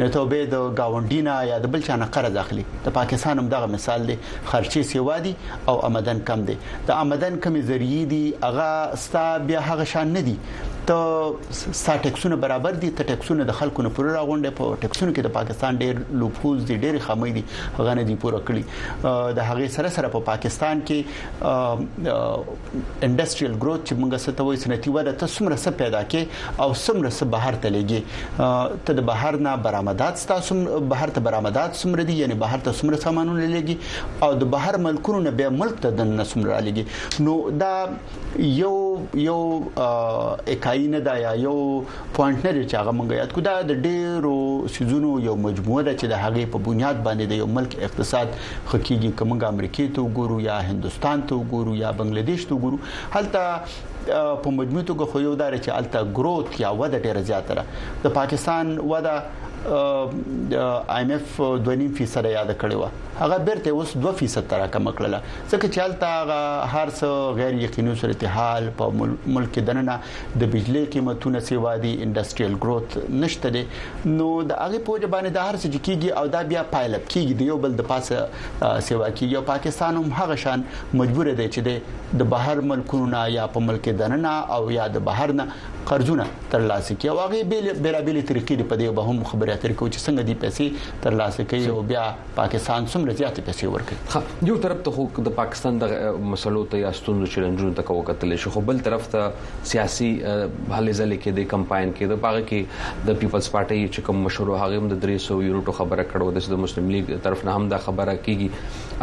نو ته به د گاونډي نه یا د بل چا نه قرض اخلي د پاکستان هم دغه مثال دی خرچې سیوا دي او آمدن کم دي د آمدن کمی ذریعہ دي هغه ستا بیا هغه شان نه دي ته ستا ټیکسونه برابر دي ته ټیکسونه د خلکو نه پوره راغونډه په ټیکسونو کې د پاکستان ډیر لوپوز دي ډیر خامې دي غنه دي پوره کړی د هغه سره سره په پاکستان کې انډستریال ګروث چې موږ څه ته وایو صنعتي وده ته څومره څه پیدا کې او څومره څه بهر ته لګي ته د بهر نه برآمدات تاسو بهر ته برآمدات څومره دي یعنی بهر ته څومره سامانونه لګي او د بهر ملکونو نه به ملک ته د نسمره لګي نو دا یو یو اکای نه دا یو پوینټ نه دی چې هغه موږ یاد کو دا د ډیرو سيزونو یو مجموعه ده چې د هغه په بنیاد باندې د یو ملک اقتصاد ښه کیږي که موږ امریکې ته وګورو یا هندستان ته وګورو یا بنگلاديش ته وګورو هلته په مجموعي توګه خو یو دار چې هلته ګروث یا وده ډیره زیاته ده د پاکستان وده آی ایم اف 2.5% یاد کړی و هغه بیرته اوس 2% تر کم کړل ځکه چې هلته هغه هر څه غیر یقیني صورتحال په ملک دننه د بجلی قیمتونه سیوا دي انډستریل ګروث نشته دي نو د هغه په وجه باندې د هر څه کیږي او دا بیا پایلپ کیږي د یو بل د پاسه سیوا کیږي او پاکستان هم هغه شان مجبور دی چې د بهر ملکونو یا په ملک دننه او یا د بهر نه قرضونه ترلاسه کوي او هغه بیل بیلابیل طریقې په دې به هم خبرې اترې کوي چې څنګه دي پیسې ترلاسه کوي او بیا پاکستان څومره زیاتې پیسې ورکړي یو طرف ته خو د پاکستان د مسلو ته یا ستونزو چیلنجونو ته کوو کتل شي خو بل طرف ته سیاسي هلې ځلې کې د کمپاین کې د پاګه کې د پیپلز پارټي چې کوم مشور هغه هم د 300 یونټو خبره کړو د مسلم لیگ طرف نه هم دا خبره کیږي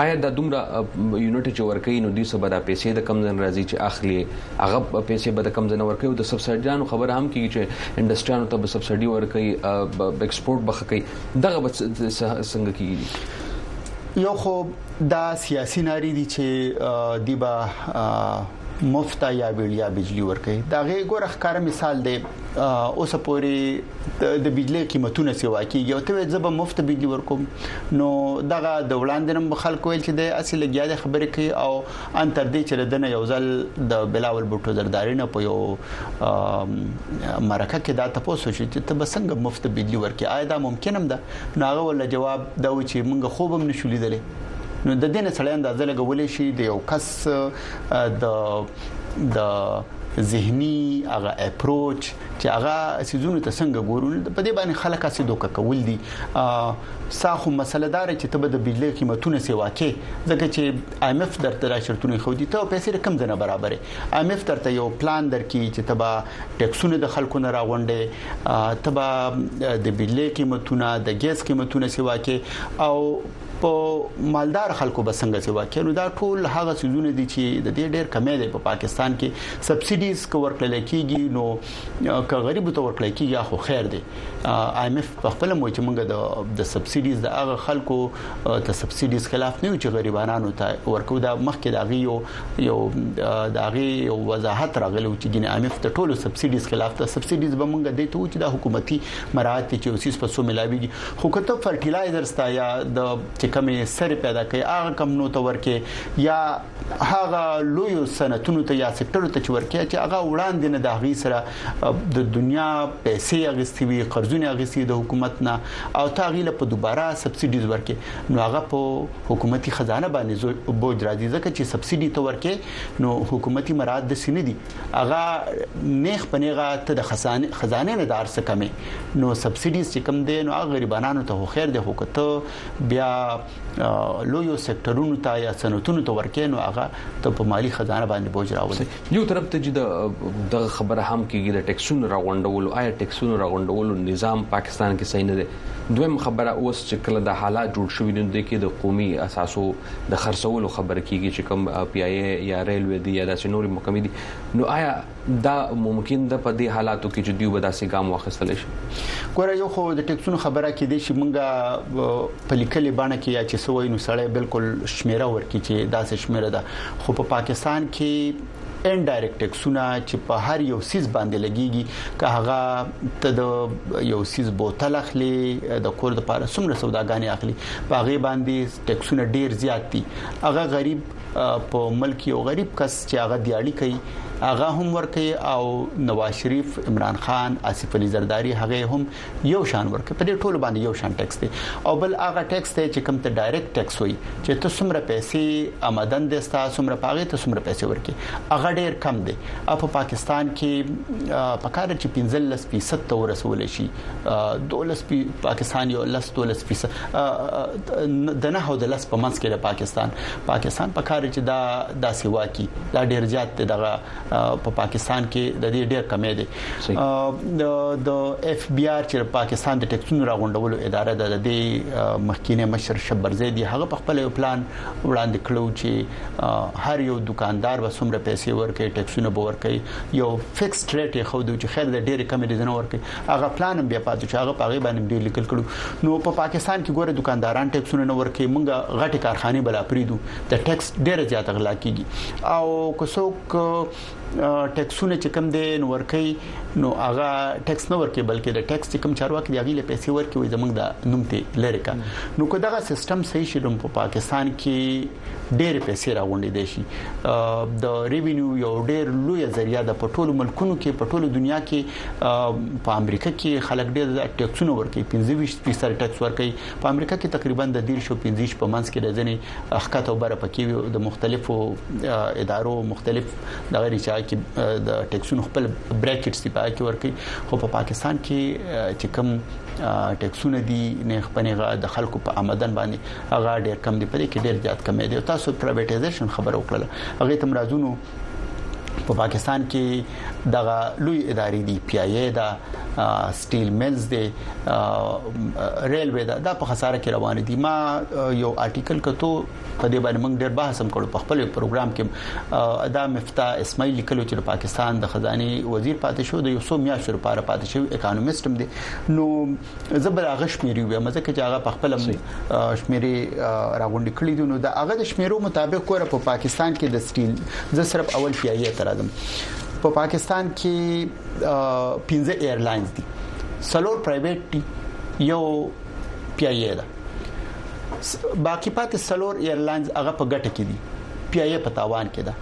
آیا دا دومره یونټ چې ورکې نو دوی سبا د پیسې د کم ځن راځي چې اخلي هغه پیسې به د کم ځن ورکې او د سبسایډیانو خبره هم کیږي چې انډستریانو ته به سبسایډي ورکې ایکسپورت بخکې دغه به څنګه کیږي دي یو خو دا سیاسي ناری دي چې دی با مفتا یا ویړیا بجلی ورکړي دا غي ګوره ښکار مثال دی اوس پوری د بجلی قیمتونه سیوا کیږي او ته زب مفت بجلی ورکوم نو دغه د وړاندې نم خلکو ویل چې د اصل لګیا د خبرې کوي او ان تر دې چې دنه یو ځل د بلاول بوټو زرداری نه په یو مرکه کې دا تاسو شو چې ته بسنګ مفت بجلی ورکې آیا دا ممکن هم ده نو هغه ول جواب دا و چې مونږ خوب هم نشو لیدلې نو د دې نه سړی اندازه لګولې شي د یو کس د د زهنی هغه اپروچ چې هغه سيزونه ته څنګه ګورول په دې باندې خلک اسې دوک کول دي ساخو مسله دار چې تبه د بجلی قیمتونه سیوا کې ځکه چې ایم ایف درته دا شرطونه خو دي ته پیسې رقم دنه برابرې ایم ایف درته یو پلان درکې چې تبا ټیکسونه د خلکو نه راغونډې تبا د بجلی قیمتونه د ګیس قیمتونه سیوا کې او په مالدار خلکو به څنګه سیوا کې نو دا ټول هغه سيزونه دي چې د دې ډېر کمې دي په پاکستان کې سبسيډيز کور کړل کېږي نو که غریب ته ورکړل کېږي خو خیر دی ایم ایف په خپل مو چې موږ د د سبسيډيز د هغه خلکو ته سبسيډيز خلاف نه یو چې غریبانو ته ورکو دا مخکې دا غي یو یو دا غي یو وضاحت راغلی چې ګینه امف د ټولو سبسيډيز خلاف ته سبسيډيز به موږ د ته چې د حکومتي مراعات چې اوسیس په سو ملاويږي خو کته فرټیلایزرز ته یا د چې کمی سر پیدا کوي هغه کم نو ته ورکه یا هغه لوی صنعتونو ته یا سکتورو ته چې ورکیا چې هغه وړاندې نه د هغه سره د دنیا پیسې اغستې وي قرضونه اغستې د حکومت نه او تاغیله په دوباره سبسایډیز ورکې نو هغه په حکومتي خزانه باندې بوج راځي ځکه چې سبسایډي ته ورکې نو حکومتي مراد د سینې دي هغه نیخ پنیغه ته د خزانه خزانه نه دار څه کمې نو سبسایډیز چې کم دي نو غریبانو ته خو خیر دی خو کته بیا لویو سکتورونو ته یا صنعتونو ته ورکینو هغه ته په مالی خزانه باندې بوج راوړي یو طرف ته چې د خبره هم کیږي د ټیکسونو راغونډولو آیا ټیکسونو راغونډولو نظام پاکستان کې صحیح نه دی دویم خبره اوس چې کله د حالات جوړ شوې دي د کې د قومي اساسو د خرڅولو خبر کیږي چې کوم پی ای یا ریلوی دی یا داسې نوري محکمې دي نو آیا دا ممکن ده په دې حالاتو کې چې دوی به داسې ګام واخیستل شي ګوره یو خو د ټیکسونو خبره کې دي چې مونږه په لیکلې بڼه کې یا چې سوې نو سړی بالکل شمیره ورکی چې داسې شمیره ده خو په پاکستان کې ان ډایرکټ ټیکسونه چې په هر یو سیس باندې لګيږي که هغه ته د یو سیس بوتل اخلي د کور د پاره څومره سوداګانې اخلي په هغه باندې ټیکسونه ډیر زیات دي هغه غریب په ملک یو غریب کس چې هغه دیاړي کوي هغه هم ورکي او نواز شریف عمران خان آصف علي زرداری هغه هم یو شان ورکي په دې ټولو باندې یو شان ټیکس دی او بل هغه ټیکس دی چې کوم ته ډایرکټ ټیکس وي چې ته څومره پیسې آمدن دي ستا څومره پاغه ته څومره پیسې ورکي هغه ډیر کم دی او په پاکستان کې په کار چې 15% ته ورسول شي 12 پاکستان یو لس 12% د نه هو د لس په منځ کې د پاکستان پاکستان په کار چې دا داسې واکي دا ډیر زیات دی دغه په پاکستان کې د دې ډیر کمې دي د اف بي آر چې پاکستان د ټیکسونو راغونډولو اداره ده د دې مخکینه مشر شبر زیدي هغه په خپل یو پلان وړاندې کړو چې هر یو دکاندار به څومره پیسې ورکړي ټیکسونه به ورکړي یو فکس ریټ یې خو دوی چې خیر د ډیر کمې دي نه ورکړي هغه پلان هم بیا پاتې شو هغه په هغه باندې ډیر لیکل کړو نو په پاکستان کې ګوره دکانداران ټیکسونه نه ورکې مونږه غټي کارخانه بلا پریدو د ټیکس ډیر زیات غلا کیږي او که څوک ټیکسونه چې کم دي نو ورکې نو هغه ټیکس نه ورکې بلکې د ټیکس چې کم چارواکي دی غیله پیسې ورکې وي زمونږ د نوم ته لری کا نو که دغه سیستم صحیح شي نو په پاکستان کې ډیر پیسې راغونډې دي شي د ریوینیو یو ډیر لوی ذریعہ د پټول ملکونو کې پټول دنیا کې په امریکا کې خلک ډېر ټیکسونه ورکوي 25% ټیکس ورکوي په امریکا کې تقریبا د 13 او 15 په منځ کې د ځنې اخکته او بره پکې وي د مختلفو ادارو مختلف د غیر چا کې د ټیکسونو خپل بریکټس دی پای کې ورکوي خو په پاکستان کې چې کوم ټیکسونه دي نه خپنهغه د خلکو په آمدن باندې هغه ډیر کم دی په دې کې ډیر زیات کم دی تاسو پرایویټایزیشن خبر وکړه هغه تم راځونو په پاکستان کې دغه لوی ادارې دی پی ای ای دا سټیل ملز دی ریلوی دا د په خساره کې روان دي ما یو آرټیکل کتو په دې باندې موږ ډېر بحث هم کړو په خپل پروګرام کې دا مفتاح اسماعیل لیکلو چې پاکستان د خزاني وزیر پاتې شو د یو څو میاشتو لپاره پاتې شو اکانومست هم دی نو زه بل هغه شمیرې ویم ځکه چې هغه په خپل شمیرې راغونډې کړې دي نو د هغه د شمیرو مطابق کور په پاکستان کې د سټیل زه صرف اول پیایې تر ادم په پاکستان کې 15 ایرلاینز دي سلور پرایویټ دي یو پیایې ده باقی پاتې سلور ایرلاینز هغه په ګټه کې دي پیایې په تاوان کې ده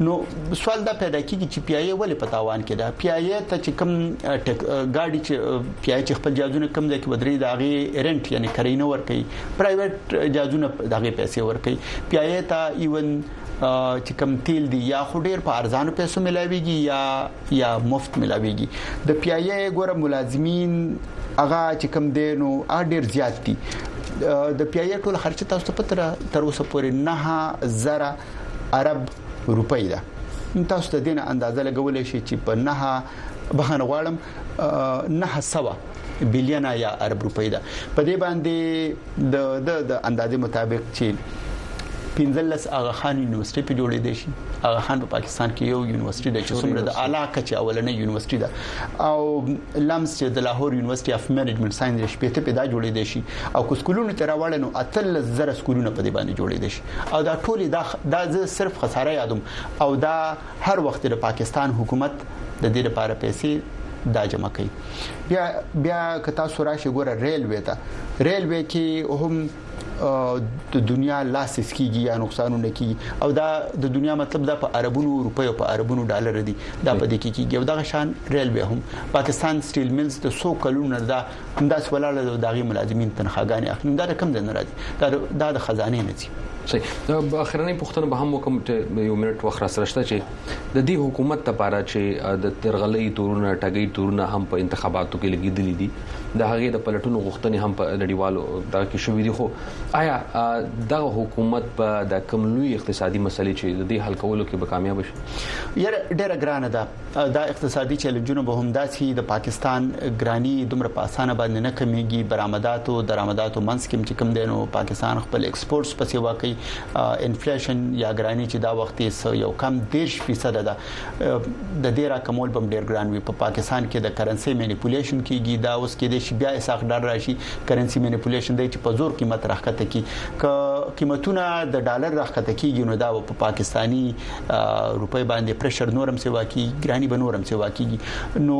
نو سوال دا پیدا کیږي چې پیایې ولې په تاوان کې ده پیایې ته چې کم ګاډي چې پیایې چې خپل جازونه کم ځای کې بدري دا غي رنټ یعنی کرینه ور کوي پرایویټ جازونه دغه پیسې ور کوي پیایې ته ایون چې کم تیل دی یا خو ډیر په ارزانو پیسو ملاويږي یا یا مفت ملاويږي د پیایې ګوره ملازمین هغه چې کم دینو ا ډیر زیات دي د پیایې ټول خرچه تاسو ته پتر تر اوسه پورې نه زره عرب روپۍ ده تاسو ته دینه اندازه لګولې شي چې په نه بهانه غواړم نه سوا بلین یا ارب روپۍ ده په دې باندې د د اندازې مطابق چې 15 هغه خان یونیورسيټي په جوړې دي شي هغه خان په پاکستان کې یو یونیورسيټي د چسمره د اعلی کچې اولنې یونیورسيټي ده او لمس چې د لاهور یونیورسيټي اف منیجمنت ساينس شپې ته پیدا جوړې دي شي او کو سکولونو ته راوړل نو اتل زره سکولونه په دې باندې جوړې دي شي او دا ټولې دا دا زه صرف خساره یادوم او دا هر وخت د پاکستان حکومت د دې لپاره پیسې دا جمع کوي بیا بیا که تاسو راشي ګوره ریلوی ته ریلوی کې هم د دنیا لاس سکیږي یا نقصانونه کیږي او دا د دنیا مطلب دا په عربونو روپیو په عربونو ډالر دي دا په دې کې کیږي او دا شان ریلوی هم پاکستان سټیل ملز د 100 کلونو دا همداس ولاړ د داغي ملازمین تنخواګانې اخلي دا کوم ځای نه راځي دا د خزانه نه دي صحیح دا اخرنۍ پښتنه به هم وکم ته یو منټ وخت را سره شته چې د دې حکومت لپاره چې د ترغلې تورونه ټګي تورونه هم په انتخاباتو کې لګیدلې دي د هغې د پلټونو غوښتنې هم په نړیوالو دا کې شوې دي خو آیا د حکومت په د کملوي اقتصادي مسلې چې د دې حل کولو کې به کامیاب شي یره ډیره ګرانه ده دا اقتصادي چیلنجونه به هم داسې د پاکستان ګرانی دومره په اسانه باندې نه کمیږي برآمدات او درآمدات او منځ کې چې کم دینو پاکستان خپل ایکسپورټس په سیوا کوي انفلیشن یا ګرانی چې دا وخت یې یو کم 10% ده د دې راکمول بم ډیر ګران وي په پاکستان کې د کرنسي مینیپولیشن کیږي دا اوس کې د شي بیا اساق ډالر راشي کرنسي مینیپولیشن دی چې په زور قیمت راخته کی ک قیمتونه د ډالر راخته کیږي نو دا په پاکستاني روپۍ باندې پرشر نورم سیوا کی ګرانی به نورم سیوا کیږي نو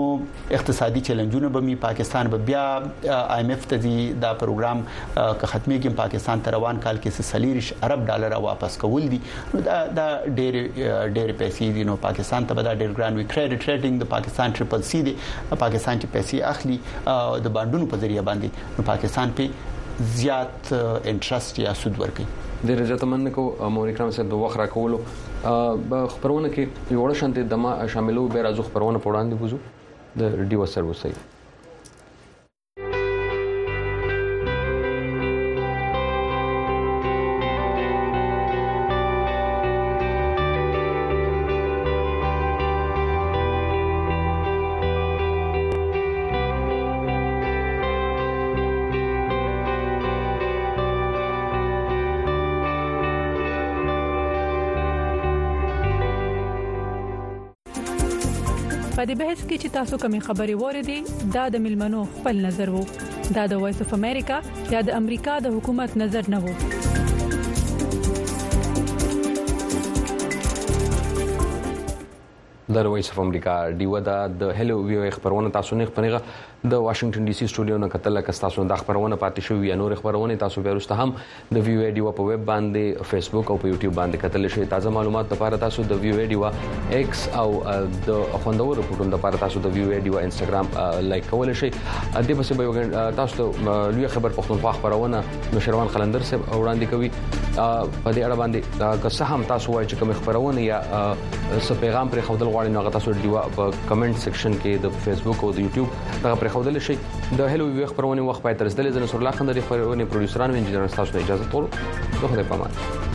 اقتصادي چیلنجونه به می پاکستان به بیا آی ایم ایف ته دی دا پروګرام که ختمي کې پاکستان تر روان کال کې 30 ارب ډالر واپس کول دي نو دا دا ډېر ډېر پیسې دي نو پاکستان ته به دا ډېر ګران وي کریډټ ریټینګ د پاکستان ټریپل سی دی پاکستان چې پیسې اخلي د باندونو په ذریعہ باندې نو پاکستان په زیات څه انټرست یا سود ورکړي ډیر زیاته مننه کو مور اکرام صاحب د وخت راکولو په خبرونه کې یو ډول شانته د ما شاملو به راځو خبرونه په وړاندې بوزو د ډیو سر وسای په دې بحث کې چې تاسو کومې خبرې وره دي دا د ملمنو خپل نظر وو دا د وایس اف امریکا یا د امریکا د حکومت نظر نه وو د رويس اف امریکا ډیوه ده د هلو ویو خبرونه تاسو نه خبرېږه د واشنگټن ډي سي سټوډیو نه کتل که تاسو د خبرونه پاتې شو یا نور خبرونه تاسو به ورسته هم د ویو ډیوه په ویب باندې فیسبوک او په یوټیوب باندې کتل شي تازه معلومات لپاره تاسو د ویو ډیوه ایکس او د خوندور رپورټونو لپاره تاسو د ویو ډیوه انستګرام لایک کول شي د پسې به تاسو ته لوی خبر پښتونخوا خبرونه نشروان قلندر صاحب وړاندې کوي په دې اړه باندې که څه هم تاسو وایي چې کوم خبرونه یا سو پیغام پر خودل غواړي نو غته سو دیو په کمنټ سیکشن کې د فیسبوک او د یوټیوب دغه پر خودل شي د هلو وی خبرونه وخت پای تر زدل زنه سر الله خندري خبرونه پروډوسران او انجنیران تاسو ته اجازه تور دوه خدای پامان